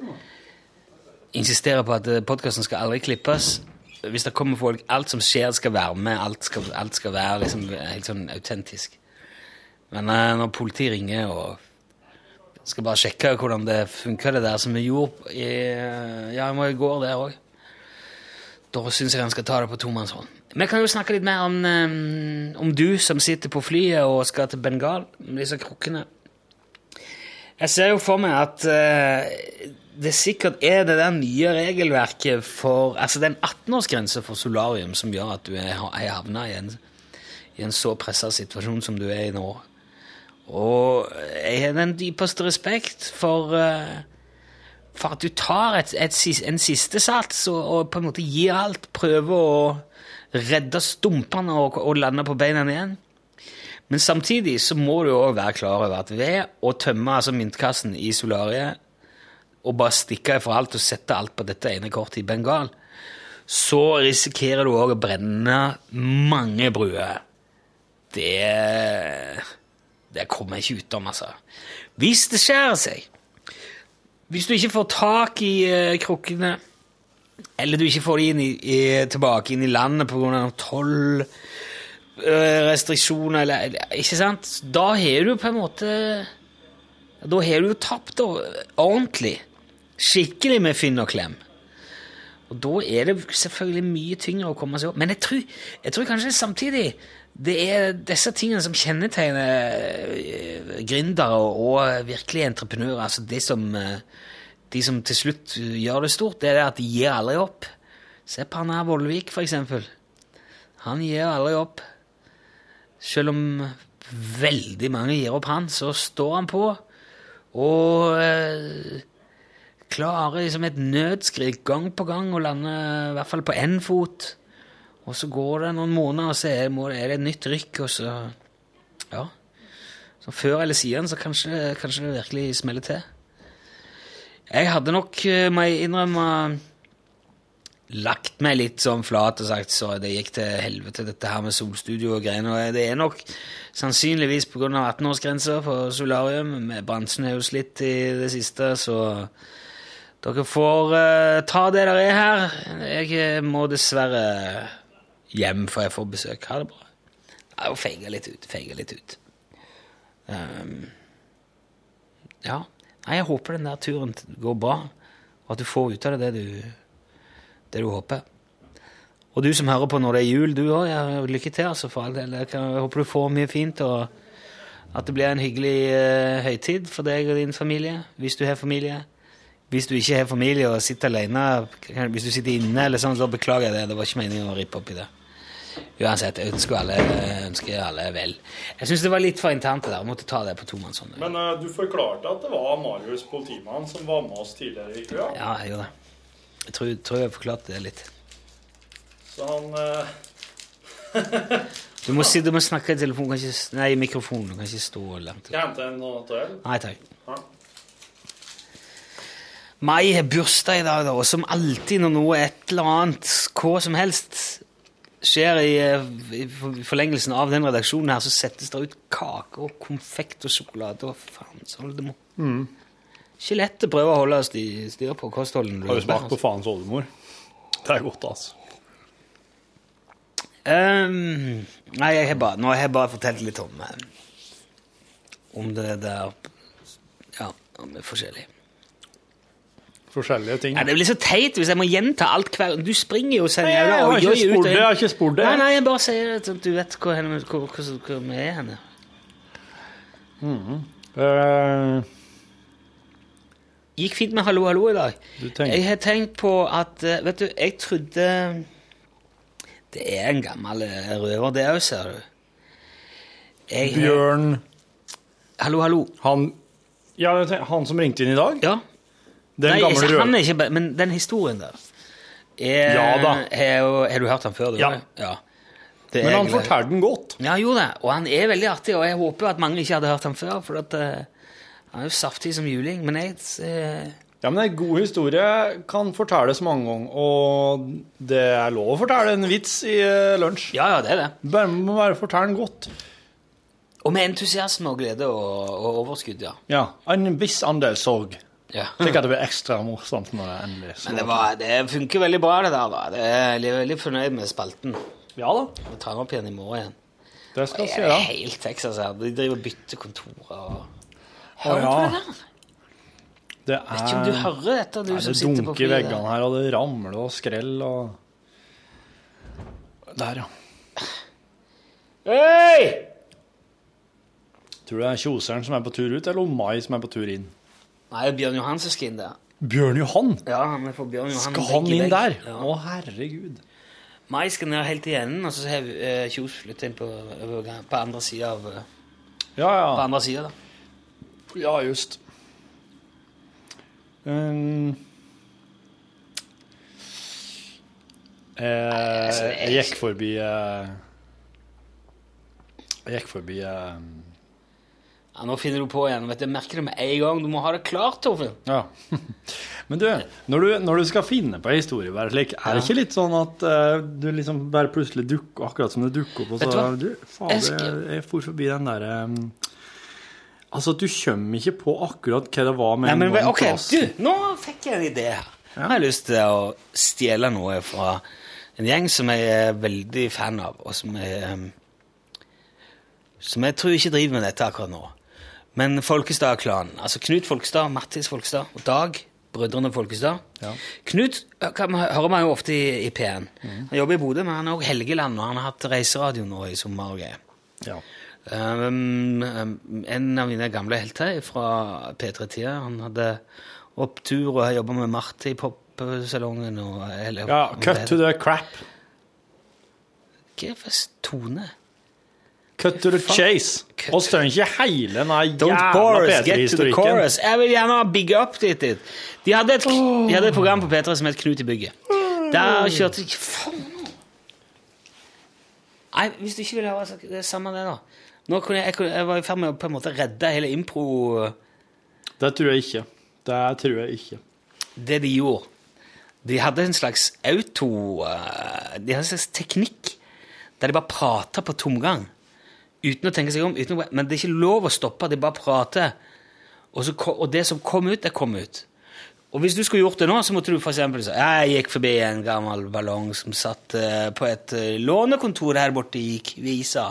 insisterer på at podkasten skal aldri klippes. Hvis det kommer folk, alt som skjer, skal være med. Alt skal, alt skal være liksom, helt sånn autentisk. Men eh, når politiet ringer og skal bare sjekke hvordan det funker, det der som vi gjorde i, ja, i går der òg, da syns jeg han skal ta det på tomannshånd. Vi kan jo snakke litt mer om, eh, om du som sitter på flyet og skal til Bengal disse krukkene. Jeg ser jo for meg at uh, det sikkert er det der nye regelverket for Altså den 18-årsgrensa for solarium som gjør at du er, er havna i en, i en så pressa situasjon som du er i nå. Og jeg har den dypeste respekt for uh, for at du tar et, et, en siste sats og, og på en måte gir alt. Prøver å redde stumpene og, og lande på beina igjen. Men samtidig så må du òg være klar over at ved å tømme altså myntkassen i solariet og bare stikke ifra alt og sette alt på dette ene kortet i Bengal, så risikerer du òg å brenne mange bruer. Det Det kommer jeg ikke utom, altså. Hvis det skjærer seg hvis du ikke får tak i eh, krukkene, eller du ikke får de inn i, i, tilbake inn i landet pga. tollrestriksjoner eh, eller Ikke sant? Da har du på en måte Da har du jo tapt ordentlig. Skikkelig med finn og klem. Og da er det selvfølgelig mye tyngre å komme seg opp. Men jeg tror, jeg tror kanskje samtidig det er disse tingene som kjennetegner eh, gründere og, og virkelige entreprenører. Altså de som, eh, de som til slutt gjør det stort, det er at de gir aldri opp. Se på han her Vollvik, for eksempel. Han gir aldri opp. Selv om veldig mange gir opp han, så står han på. Og eh, klarer liksom et nødskrik gang på gang å lande i hvert fall på én fot. Og så går det noen måneder, og så er det et nytt rykk, og så Ja. Så før eller siden så kanskje, kanskje det virkelig smeller til. Jeg hadde nok, eh, må jeg innrømme, lagt meg litt sånn flat og sagt så det gikk til helvete, dette her med solstudio og greiene. Og det er nok sannsynligvis pga. 18-årsgrensa på solarium. Bransjen er jo slitt i det siste, så dere får uh, ta det der er her. Jeg eh, må dessverre hjem, for jeg får besøk. Ha det bra. Ja, og feige litt ut. Feige litt ut. Um, ja. Nei, jeg håper den der turen går bra, og at du får ut av det det du, det du håper. Og du som hører på når det er jul, du òg, ja, lykke til, altså, for all del. Jeg, håper du får mye fint, og at det blir en hyggelig uh, høytid for deg og din familie, hvis du har familie, Hvis du ikke har familie og sitter alene, hvis du sitter inne, eller sånn, så beklager jeg det. Det var ikke meningen å rippe opp i det. Uansett, jeg ønsker alle, ønsker alle vel. Jeg syns det var litt for internt det der. Jeg måtte ta det på tomannshånd. Men uh, du forklarte at det var Marius politimann som var med oss tidligere i kveld? Ja, jeg gjorde det. Jeg tror, tror jeg forklarte det litt. Så han uh... Du må, si, du må snakke i telefonen, ikke, nei, i mikrofonen. Du kan ikke stå langt. Skal jeg hente en noe til? Nei, takk. Ja. Mai har bursdag i dag, da, og som alltid når noe et eller annet, hva som helst, skjer i, eh, i forlengelsen av den redaksjonen her, så settes det ut kake og konfekt og sjokolade og faen, så holder Mm. Ikke lett å prøve å holde sti- styr på kostholden. Har du smakt på faens oldemor? Det er godt, altså. Um, nei, jeg har bare, nå har jeg bare fortalt litt om, eh, om det der Ja, om det forskjellige. Forskjellige ting. Ja, det blir så teit hvis jeg må gjenta alt hver Du springer jo senere. Nei, jeg har ikke ut spurt det, jeg har ikke spurt det. Nei, nei, jeg bare sier at du vet hvor, henne, hvor, hvor, hvor vi er henne. Eh, Gikk fint med Hallo, hallo i dag. Jeg har tenkt på at eh, Vet du, jeg trodde Det er en gammel eh, røver, det òg, ser du. Jeg, Bjørn Hallo, hallo. Han Ja, han som ringte inn i dag? Ja. Den Nei, gamle ikke, han er ikke Men den historien der er, Ja da. Har, har du hørt han før? Du, Ja. ja. Det Men han egentlig- forteller den godt. Ja, han gjorde det. Og han er veldig artig, og jeg håper at mange ikke hadde hørt han før, for at, uh, han er jo saftig som juling. Men jeg uh, Ja, men En god historie kan fortelles mange ganger, og det er lov å fortelle en vits i eh, lunsj. Ja, ja, det er det. Bare må bare fortelle den godt. Og med entusiasme og glede og, og overskudd, ja. Ja, En viss andel sorg. Ja. Slik at det blir ekstra morsomt når det endelig Men det, var, det funker veldig bra, det der. da. Det er, jeg er veldig fornøyd med spalten. Ja da, Vi tar den opp igjen i morgen igjen. det skal vi se. er Ja. helt Texas her. De driver og bytter kontorer og du ja. på det der? Det Vet ikke om du er hører dette, du Nei, som Det sitter på dunker i veggene her, og det ramler og skrell og Der, ja. Hei! Tror du det er Kjoseren som er på tur ut, eller Mai som er på tur inn? Nei, Bjørn Johan som skal inn der. Bjørn Johan? Ja, han er for Bjørn Johan. Skal han inn der? Ja. Å, herregud. Mai skal ned helt i enden, og så har uh, Kjos flyttet inn på, på andre sida av Ja, Ja, På andre sida, da. Ja, just. Um, eh, jeg gikk forbi eh, Jeg gikk forbi eh, Ja, Nå finner du på igjen. vet du, Jeg merker det med en gang. Du må ha det klart, Torfinn. Ja. Men du, når du, når du skal finne på en historie, bare slik, er det ikke litt sånn at uh, du liksom bare plutselig dukker Akkurat som det dukker opp, og du så hva? du, Fader, Jeg jeg, for forbi den derre Altså, du kommer ikke på akkurat hva det var med Nei, en gang ok, du, Nå fikk jeg en idé her. Nå har jeg lyst til å stjele noe fra en gjeng som jeg er veldig fan av, og som jeg, um, som jeg tror ikke driver med dette akkurat nå. Men Folkestad-klanen. Altså Knut Folkestad, Mattis Folkestad og Dag, brødrene Folkestad. Ja. Knut hører man jo ofte i, i P1. Han jobber i Bodø, men han er også Helgeland, og han har hatt reiseradio nå i sommer og greier. Ja. Um, um, en av mine gamle helter fra P3-tida. Han hadde opptur og har jobba med Marte i popsalongen. Og, eller, ja, cut to the crap. Hva slags tone? Cut to the chase. Vi trenger ikke hele den Don't jævla chorus, get to the P3-historikken. chorus. Jeg vil gjerne big up dit. dit. De hadde, et, de hadde et program på P3 som het Knut i bygget. Der kjørte de Faen! Nei, hvis du ikke vil høre, det samme det, da. Nå kunne jeg, jeg, jeg var i ferd med å på en måte redde hele impro... Det tror jeg ikke. Det tror jeg ikke. det de gjorde De hadde en slags auto eh, De hadde en slags teknikk der de bare prata på tomgang. Uten å tenke seg om. Å, men det er ikke lov å stoppe. De bare prater. Og, så, og det som kom ut, det kom ut. Og hvis du skulle gjort det nå, så måtte du eksempel si Jeg gikk forbi en gammel ballong som satt eh, på et eh, lånekontor her borte i Kvisa.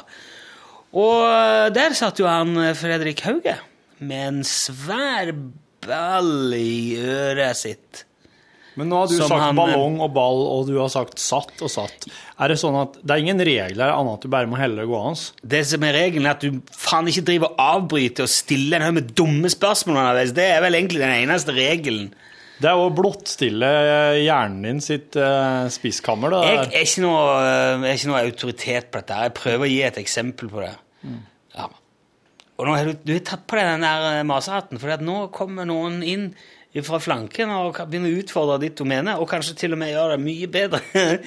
Og eh, der satt jo han Fredrik Hauge med en svær ball i øret sitt. Men nå har du sagt han- ballong og ball, og du har sagt satt og satt. Er det sånn at det er ingen regler annet at du bare må helle det gående? Det som er regelen, er at du faen ikke driver og avbryter og stiller en haug med dumme spørsmål underveis. Det er vel egentlig den eneste regelen. Det er å blottstille hjernen din sitt uh, spiskammer. Da. Jeg er ikke noe, jeg er ikke noe autoritet på dette. Jeg prøver å gi et eksempel på det. Ja. Og nå har du, du har tatt på deg den der eh, masehatten, for nå kommer noen inn fra flanken og begynne å utfordre ditt domene, og kanskje til og med gjøre det mye bedre.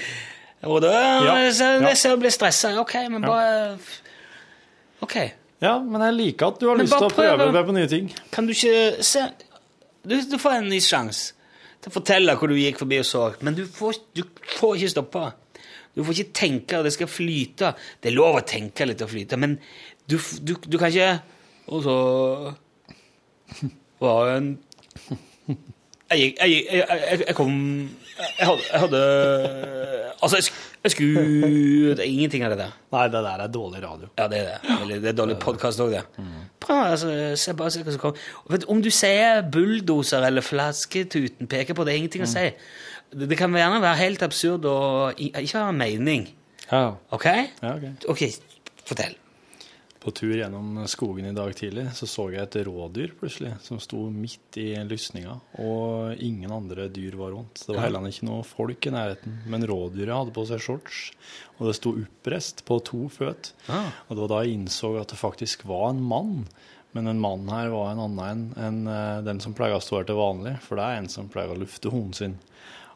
og da Ja, så, ja. jeg blir stressa. Ok, men bare Ok. Ja, men jeg liker at du har lyst til å prøve deg på nye ting. Kan du ikke se Du, du får en ny sjanse til å fortelle hvor du gikk forbi og så, men du får, du får ikke stoppe. Du får ikke tenke, og det skal flyte. Det er lov å tenke litt og flyte, men du, du, du kan ikke Og så var det en Jeg Jeg, jeg, jeg, kom jeg hadde, hadde Altså, jeg, skulle Det er ingenting av det der. Nei, det der er dårlig radio. Ja, det er det. Eller, det er dårlig podkast òg, det. Bra, altså, se bare se hva som kommer. Vet, om du sier bulldoser eller flasketuten, peker på det, er ingenting å si. Det, det kan gjerne være helt absurd og ikke ha mening. Ja, OK? ja ok. Ok, fortell. På tur gjennom skogen i dag tidlig så så jeg et rådyr plutselig som sto midt i lysninga, og ingen andre dyr var rundt. Det var heller ikke noe folk i nærheten, men rådyret hadde på seg shorts, og det sto oppreist på to føtt. Ah. Og det var da jeg innså at det faktisk var en mann. Men den mannen her var en annen enn enn, eh, den som pleier å stå her til vanlig, for det er en som pleier å lufte hunden sin.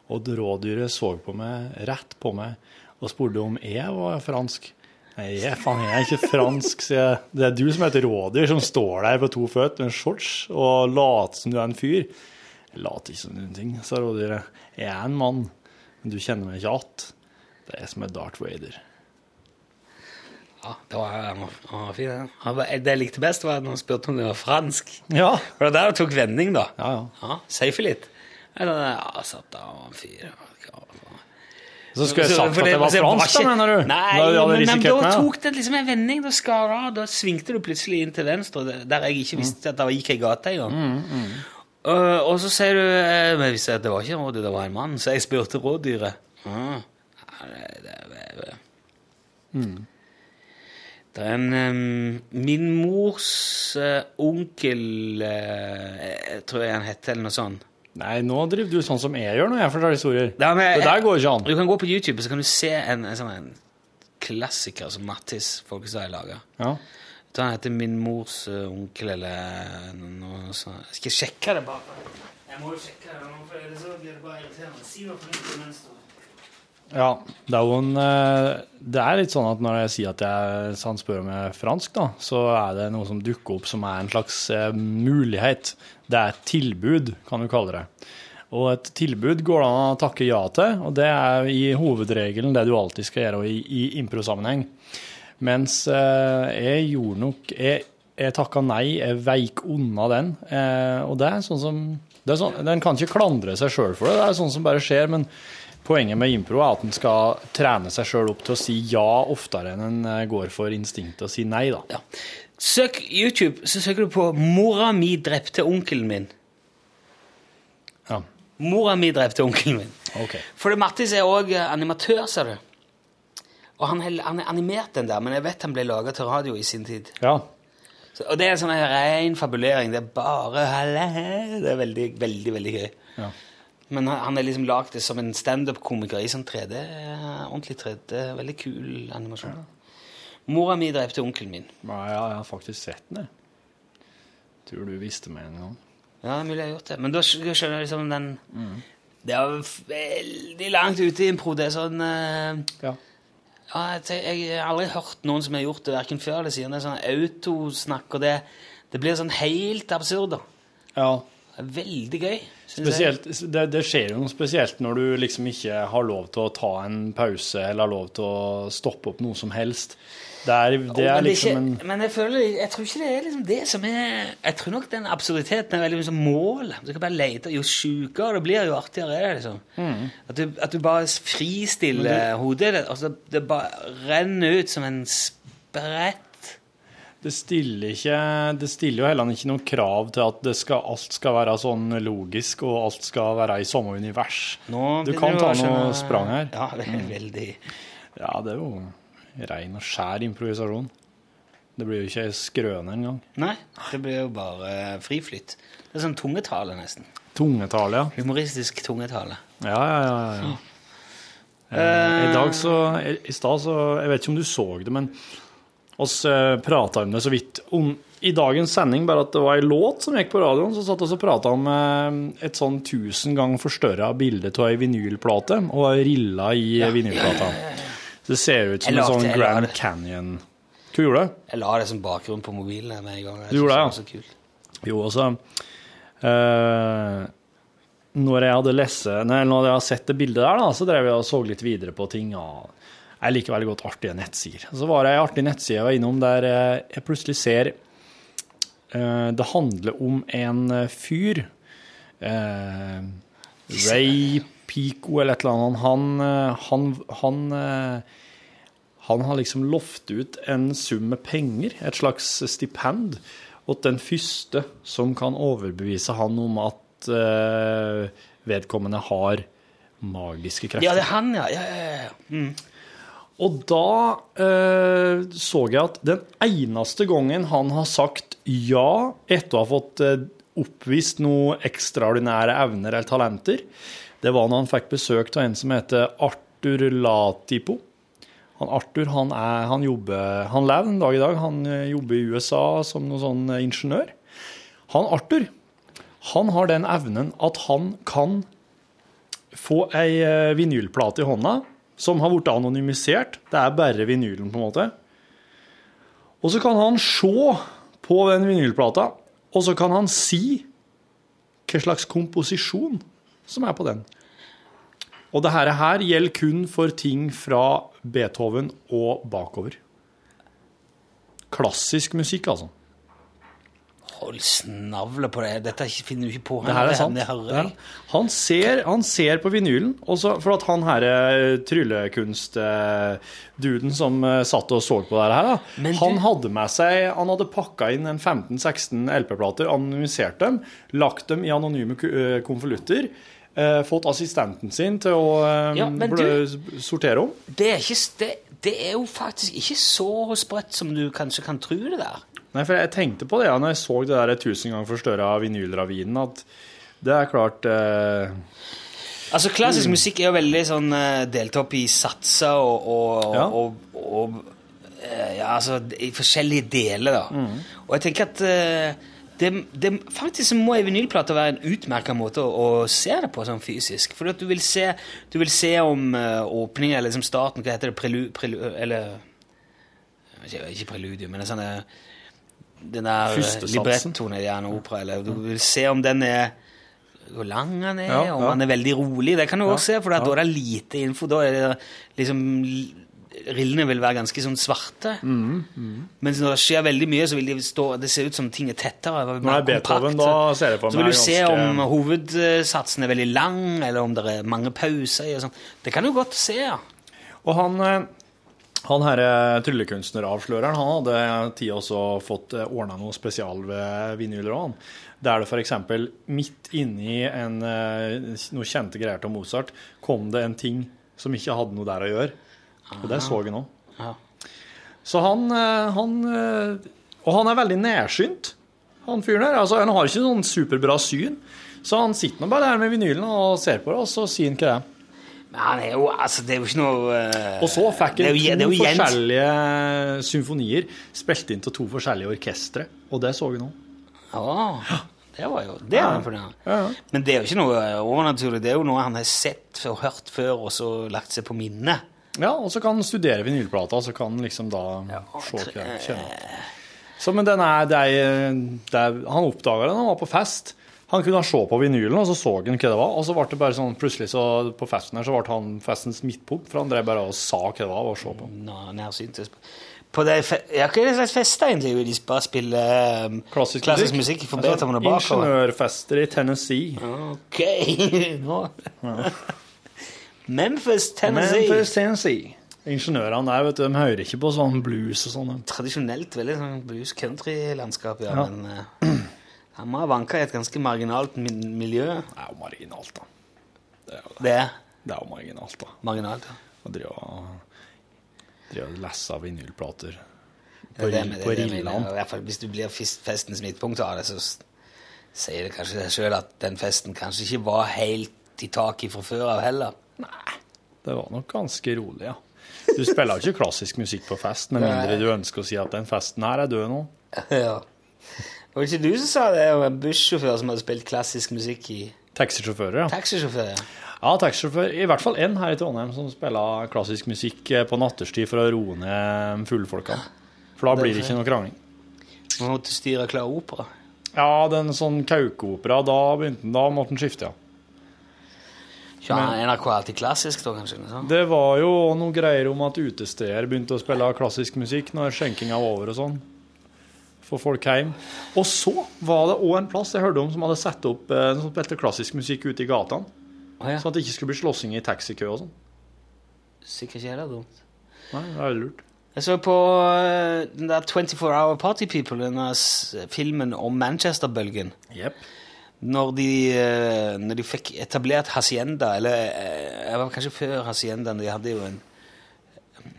Og rådyret så på meg, rett på meg, og spurte om jeg var fransk. Nei, faen, jeg er ikke fransk, så jeg. Det er du som heter rådyr, som står der på to føtter med en shorts og later som du er en fyr. Jeg later ikke som noen ting, sa rådyret. Jeg er en mann, men du kjenner meg ikke igjen. Det er jeg som er Darth Vader. Ja, det var, den var, fin, den. Det jeg likte best, var at han spurte om det var fransk. Ja. For det der tok vending, da. Ja, ja. Ja, Safe litt. Eller, ja, satt der og var en fyr. Så skulle jeg sagt at det var fransk, da, mener du? Nei, Da men, men da tok det liksom en vending. Da skar av. Da svingte du plutselig inn til venstre, der- jeg ikke visste at det gikk ei gate engang. Mm, Uh, og så sier du uh, Men jeg visste at det var ikke en rådyr, det var en mann, så jeg spurte rådyret. Uh, det, det, det. Mm. Det er en um, Min mors eh, onkel Jeg tror jeg han heter eller noe sånt. Nei, nå driver du sånn som jeg gjør når jeg forteller historier. Ja, men- det der går ikke an. Du kan gå på YouTube så kan du se en, en sånn en klassiker som Mattis Folkestad lager. Ja. Han heter Min mors eh, onkel eller noe sånt. Jeg skal sjekke det bare. Jeg må jo sjekke det for ellers så blir det bare irriterende. Si noe fornuftig mens du Ja, det er jo en eh, Det er litt sånn at når jeg sier at jeg, han spør om jeg er fransk, da, så er det noe som dukker opp som er en slags eh, mulighet. Det er et tilbud, kan du kalle det. Og et tilbud går det an å takke ja til, og det er i hovedregelen det du alltid skal gjøre i, i improsammenheng. Mens eh, jeg gjorde nok Jeg, jeg takka nei, jeg veik unna den. Og det er sånn som er sånn, Den kan ikke klandre seg sjøl for det, det er sånn som bare skjer. Men poenget med impro er at en skal trene seg sjøl opp til å si ja oftere enn en eh, går for instinktet å si nei, da. Ja. Søk YouTube, så søker du på 'Mora mi drepte onkelen min'. Ja. Mora mi drepte onkelen min. Ok. For det Mattis er òg animatør, ser du. Og han har animert den der, men jeg vet han ble laga til radio i sin tid. Ja. Så, og det er en sånn ren fabulering. Det er bare. Det er veldig, veldig veldig gøy. Ja. Men han er liksom lagd det som en standup-komiker i sånn 3D. Ordentlig 3D. Veldig kul animasjon. Mora mi drepte onkelen min. Ja, jeg har faktisk sett den, jeg. Tror du visste meg en gang. Ja, det er mulig jeg har gjort det. Men da skjønner jeg liksom den Det er veldig langt ute i impro. Det er sånn uh, Ja. ja, jeg, jeg har aldri hørt noen som har gjort det verken før eller siden. Det er sånn autosnakk, og det, det blir sånn helt absurd. da. ja. Det er veldig gøy. Spesielt, det, det skjer jo noe spesielt når du liksom ikke har lov til å ta en pause eller har lov til å stoppe opp noe som helst. Det er, det er liksom en men jeg føler, jeg tror ikke det er liksom det som er Jeg tror nok den absurditeten er veldig liksom målet. Du kan bare lete. Jo sjukere det blir, jo artigere er det. liksom. Mm. At, du, at du bare fristiller hodet. Det, altså, det bare renner ut som en sprett. Det stiller, ikke, det stiller jo heller ikke noen krav til at det skal, alt skal være sånn logisk, og alt skal være i samme univers. Nå Du kan ta noe sprang her. Ja, det er veldig Ja, det er jo ren og skjær improvisasjon. Det blir jo ikke skrøne engang. Nei, det blir jo bare friflytt. Det er sånn tungetale, nesten. Tungetale, ja. Humoristisk tungetale. Ja, ja, ja. ja, ja. Eh, I dag så I, i stad så Jeg vet ikke om du så det, men oss eh, prata om det så vidt om i dagens sending, bare at det var ei låt som gikk på radioen, så satt vi og prata om eh, et sånn tusen ganger forstørra bilde av ei vinylplate, og rilla i vinylplata. Det ser ut som en sånn Grand Canyon. Hva gjorde du? Jeg la det som bakgrunn på mobilen med en gang. Jeg Du gjorde det, var så kult. Jo, altså eh, Når jeg hadde lest Nei, når jeg hadde sett det bildet der, da, så drev jeg og så litt videre på ting. Og jeg liker veldig godt artige nettsider. Så var det ei artig nettside jeg var innom der eh, jeg plutselig ser eh, Det handler om en eh, fyr Ray Pico eller et eller annet. Han, han, han, han har liksom lovt ut en sum med penger, et slags stipend, til den første som kan overbevise han om at vedkommende har magiske krefter. Ja, det er han, ja. ja, ja, ja. Mm. Og da eh, så jeg at den eneste gangen han har sagt ja etter å ha fått eh, oppvist noen ekstraordinære evner eller talenter, det var når han fikk besøk av en som heter Arthur Latipo. Han Arthur han, er, han jobber Han lever en dag i dag. Han eh, jobber i USA som noen sånn eh, ingeniør. Han Arthur han har den evnen at han kan få ei vinylplate i hånda som har blitt anonymisert. Det er bare vinylen, på en måte. Og så kan han se på den vinylplata, og så kan han si hva slags komposisjon som er på den. Og det her, gjelder kun for ting fra Beethoven og bakover. Klassisk musikk, altså. Hold snavle på det. Dette finner du ikke på. Det her er sant. Han, ser, han ser på vinylen, også, for at han her eh, tryllekunstduden som eh, satt og så på det her, da, han hadde med seg Han hadde pakka inn en 15-16 LP-plater, anonymisert dem, lagt dem i anonyme eh, konvolutter, fått assistenten sin til å Ja, du, sortere om. Det er, ikke, det, det er jo faktisk ikke så sprøtt som du kanskje kan tro det der. Nei, for jeg tenkte på det ja, når jeg så det der tusen ganger forstørra vinylravinen, at det er klart eh, Altså, Klassisk musikk er jo veldig sånn eh, delt opp i satser og, og, Ja. og, og eh, ja, altså, i forskjellige deler, da. Mm. Og jeg tenker at eh, det, det, faktisk må ei vinylplate være en utmerka måte å, å se det på sånn fysisk. For du vil se, du vil se om uh, åpningen, eller liksom starten, hva heter det, prelu... prelu eller ikke, ikke preludium, men en sånn den der eh, librettoen i en opera, eller du vil se om den er hvor lang han er, Ja, om ja. han er veldig rolig. Det kan du også se, for da er det lite info. Da er det liksom Rillene vil være ganske sånn svarte. Mm, Mens når det skjer veldig mye, så vil de stå Det se ut som ting er tettere. Når det er Beethoven, da ser jeg for Så vil du du se om hovedsatsen er veldig lang, eller om det er mange pauser. i sånn. Det kan du godt se. ja. Og han, eh, han her eh, tryllekunstneravsløreren, han hadde tid også fått ordna noe spesial ved vinyler òg. Der det f.eks. midt inni en, eh, noe kjente greier til Mozart, kom det en ting som ikke hadde noe der å gjøre. Og det så han nå. Så han, eh, han eh, Og han er veldig nærsynt, han fyren der. Altså, han har ikke sånn superbra syn. Så han sitter nå bare der med vinylen og ser på det, og så sier han hva det er. Men det er jo Altså, det er jo ikke noe uh, Og så fikk han to det forskjellige symfonier spilt inn til to forskjellige orkestre, og det så vi nå. Ja, det var jo det var. Ja, ja. Men det er jo ikke noe overnaturlig. Det er jo noe han har sett og hørt før, og så lagt seg på minnet. Ja, og så kan han studere vinylplata, så kan han liksom da se hva det kjenner. Så, men den er, det er, det er Han oppdaga den, han var på fest. Han kunne se på vinylen, og så så han hva det var. Og så ble det bare sånn, plutselig så på festen her så ble han festens midtpunkt, for han drev bare og sa hva det var, og så på. Nå, Nærsyntes. På det fe ja, hva er det slags fester egentlig? De bare spiller um, Klassisk, klassisk musikk for Beethoven og bakover? Ingeniørfester i Tennessee. Ok. Nå. Memphis, Tennessee. Memphis, Tennessee. Ingeniørene der, vet du, de hører ikke på sånn blues og sånn. Tradisjonelt veldig sånn blues-country-landskap, ja. Ja. Men uh, han må ha vanka i et ganske marginalt miljø. Det er jo marginalt, da. Det er jo, det. Det er Det er jo marginalt, da. marginalt, ja. Å drive og av vinylplater på, med- på fall Hvis du blir festens midtpunkt av det, så sier det kanskje deg sjøl at den festen kanskje ikke var helt i taket fra før av heller. Det var nok ganske rolig, ja. Du spiller jo ikke klassisk musikk på fest, med mindre du ønsker å si at den festen her er død nå. ja. Var det ikke du som sa det om en bussjåfør som hadde spilt klassisk musikk i Taxisjåfører, ja. Taxisjåfører, ja. Ja, taxisjåfør. I hvert fall én her i Trondheim som spiller klassisk musikk eh, på natterstid for å roe ned fuglefolka. For da blir det ikke noe krangling. Man måtte styre Klar Opera. Ja, den sånn kaukeopera, da begynte den, da måtte den skifte, ja. Ja, NRK er alltid klassisk, da, kanskje? eller sånn? Det var jo noe greier om at utesteder begynte å spille klassisk musikk når skjenkinga var over og sånn. For folk hjem. Og så var det òg en plass jeg hørte om som hadde satt opp eh, som spilte klassisk musikk ute i gatene. Ah, ja. Sånn at det ikke skulle bli slåssing i taxikø og sånn. Sikkert ikke heller dumt. Nei, det er lurt. Jeg så på eh, den der 24 Hour Party People, den der filmen om Manchester-bølgen. Yep. Når de, eh, når de fikk etablert Hacienda, eller eh, jeg var kanskje før Haciendaen, de hadde jo en,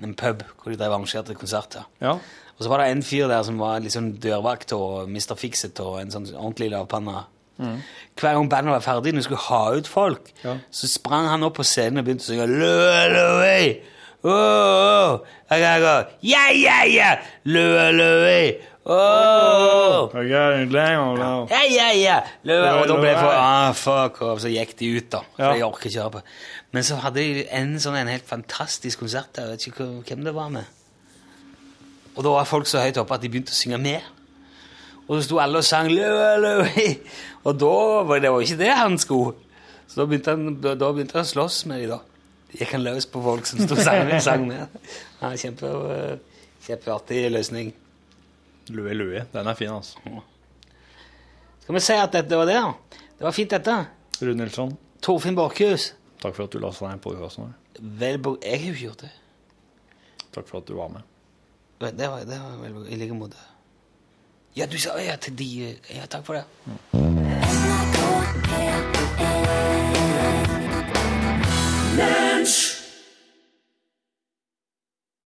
en pub hvor de drev arrangerte konserter. Ja. Og så var det en fyr der som var sånn dørvakt og Mr. Fixit og en sånn ordentlig lavpanna. Hver gang bandet var ferdig, når de skulle ha ut folk, Ja. så sprang han opp på scenen og begynte å synge Løe, løe, oh, oh. Jeg kan gå, Ja, ja, ja! Løe, løe. oh. Lenger nå. Ja, ja, ja! Og da ble jeg for ah, fuck, og så gikk de ut, da. For Ja. jeg orker ikke høre på. Men så hadde de en sånn en helt fantastisk konsert der. Jeg vet ikke hvem det var med. Og da var folk så høyt oppe at de begynte å synge med. Og så sto alle og sang lø, lø. Og da var det jo ikke det han skulle. Så da begynte han, da, begynte han å slåss med de da. Gikk han løs på folk som sto og sang, sang med. Ja, kjempe, kjempeartig løsning. Løe, løe. Den er fin, altså. Skal vi si at dette var det? da? Det var fint, dette. Rune Nilsson, Torfinn Borchhus. takk for at du lasta ned podkasten vår. Vel, jeg har jo ikke gjort det. Takk for at du var med. Det var, det var vel i like måte. Ja, du sa ja til de Ja, takk for det. Mm.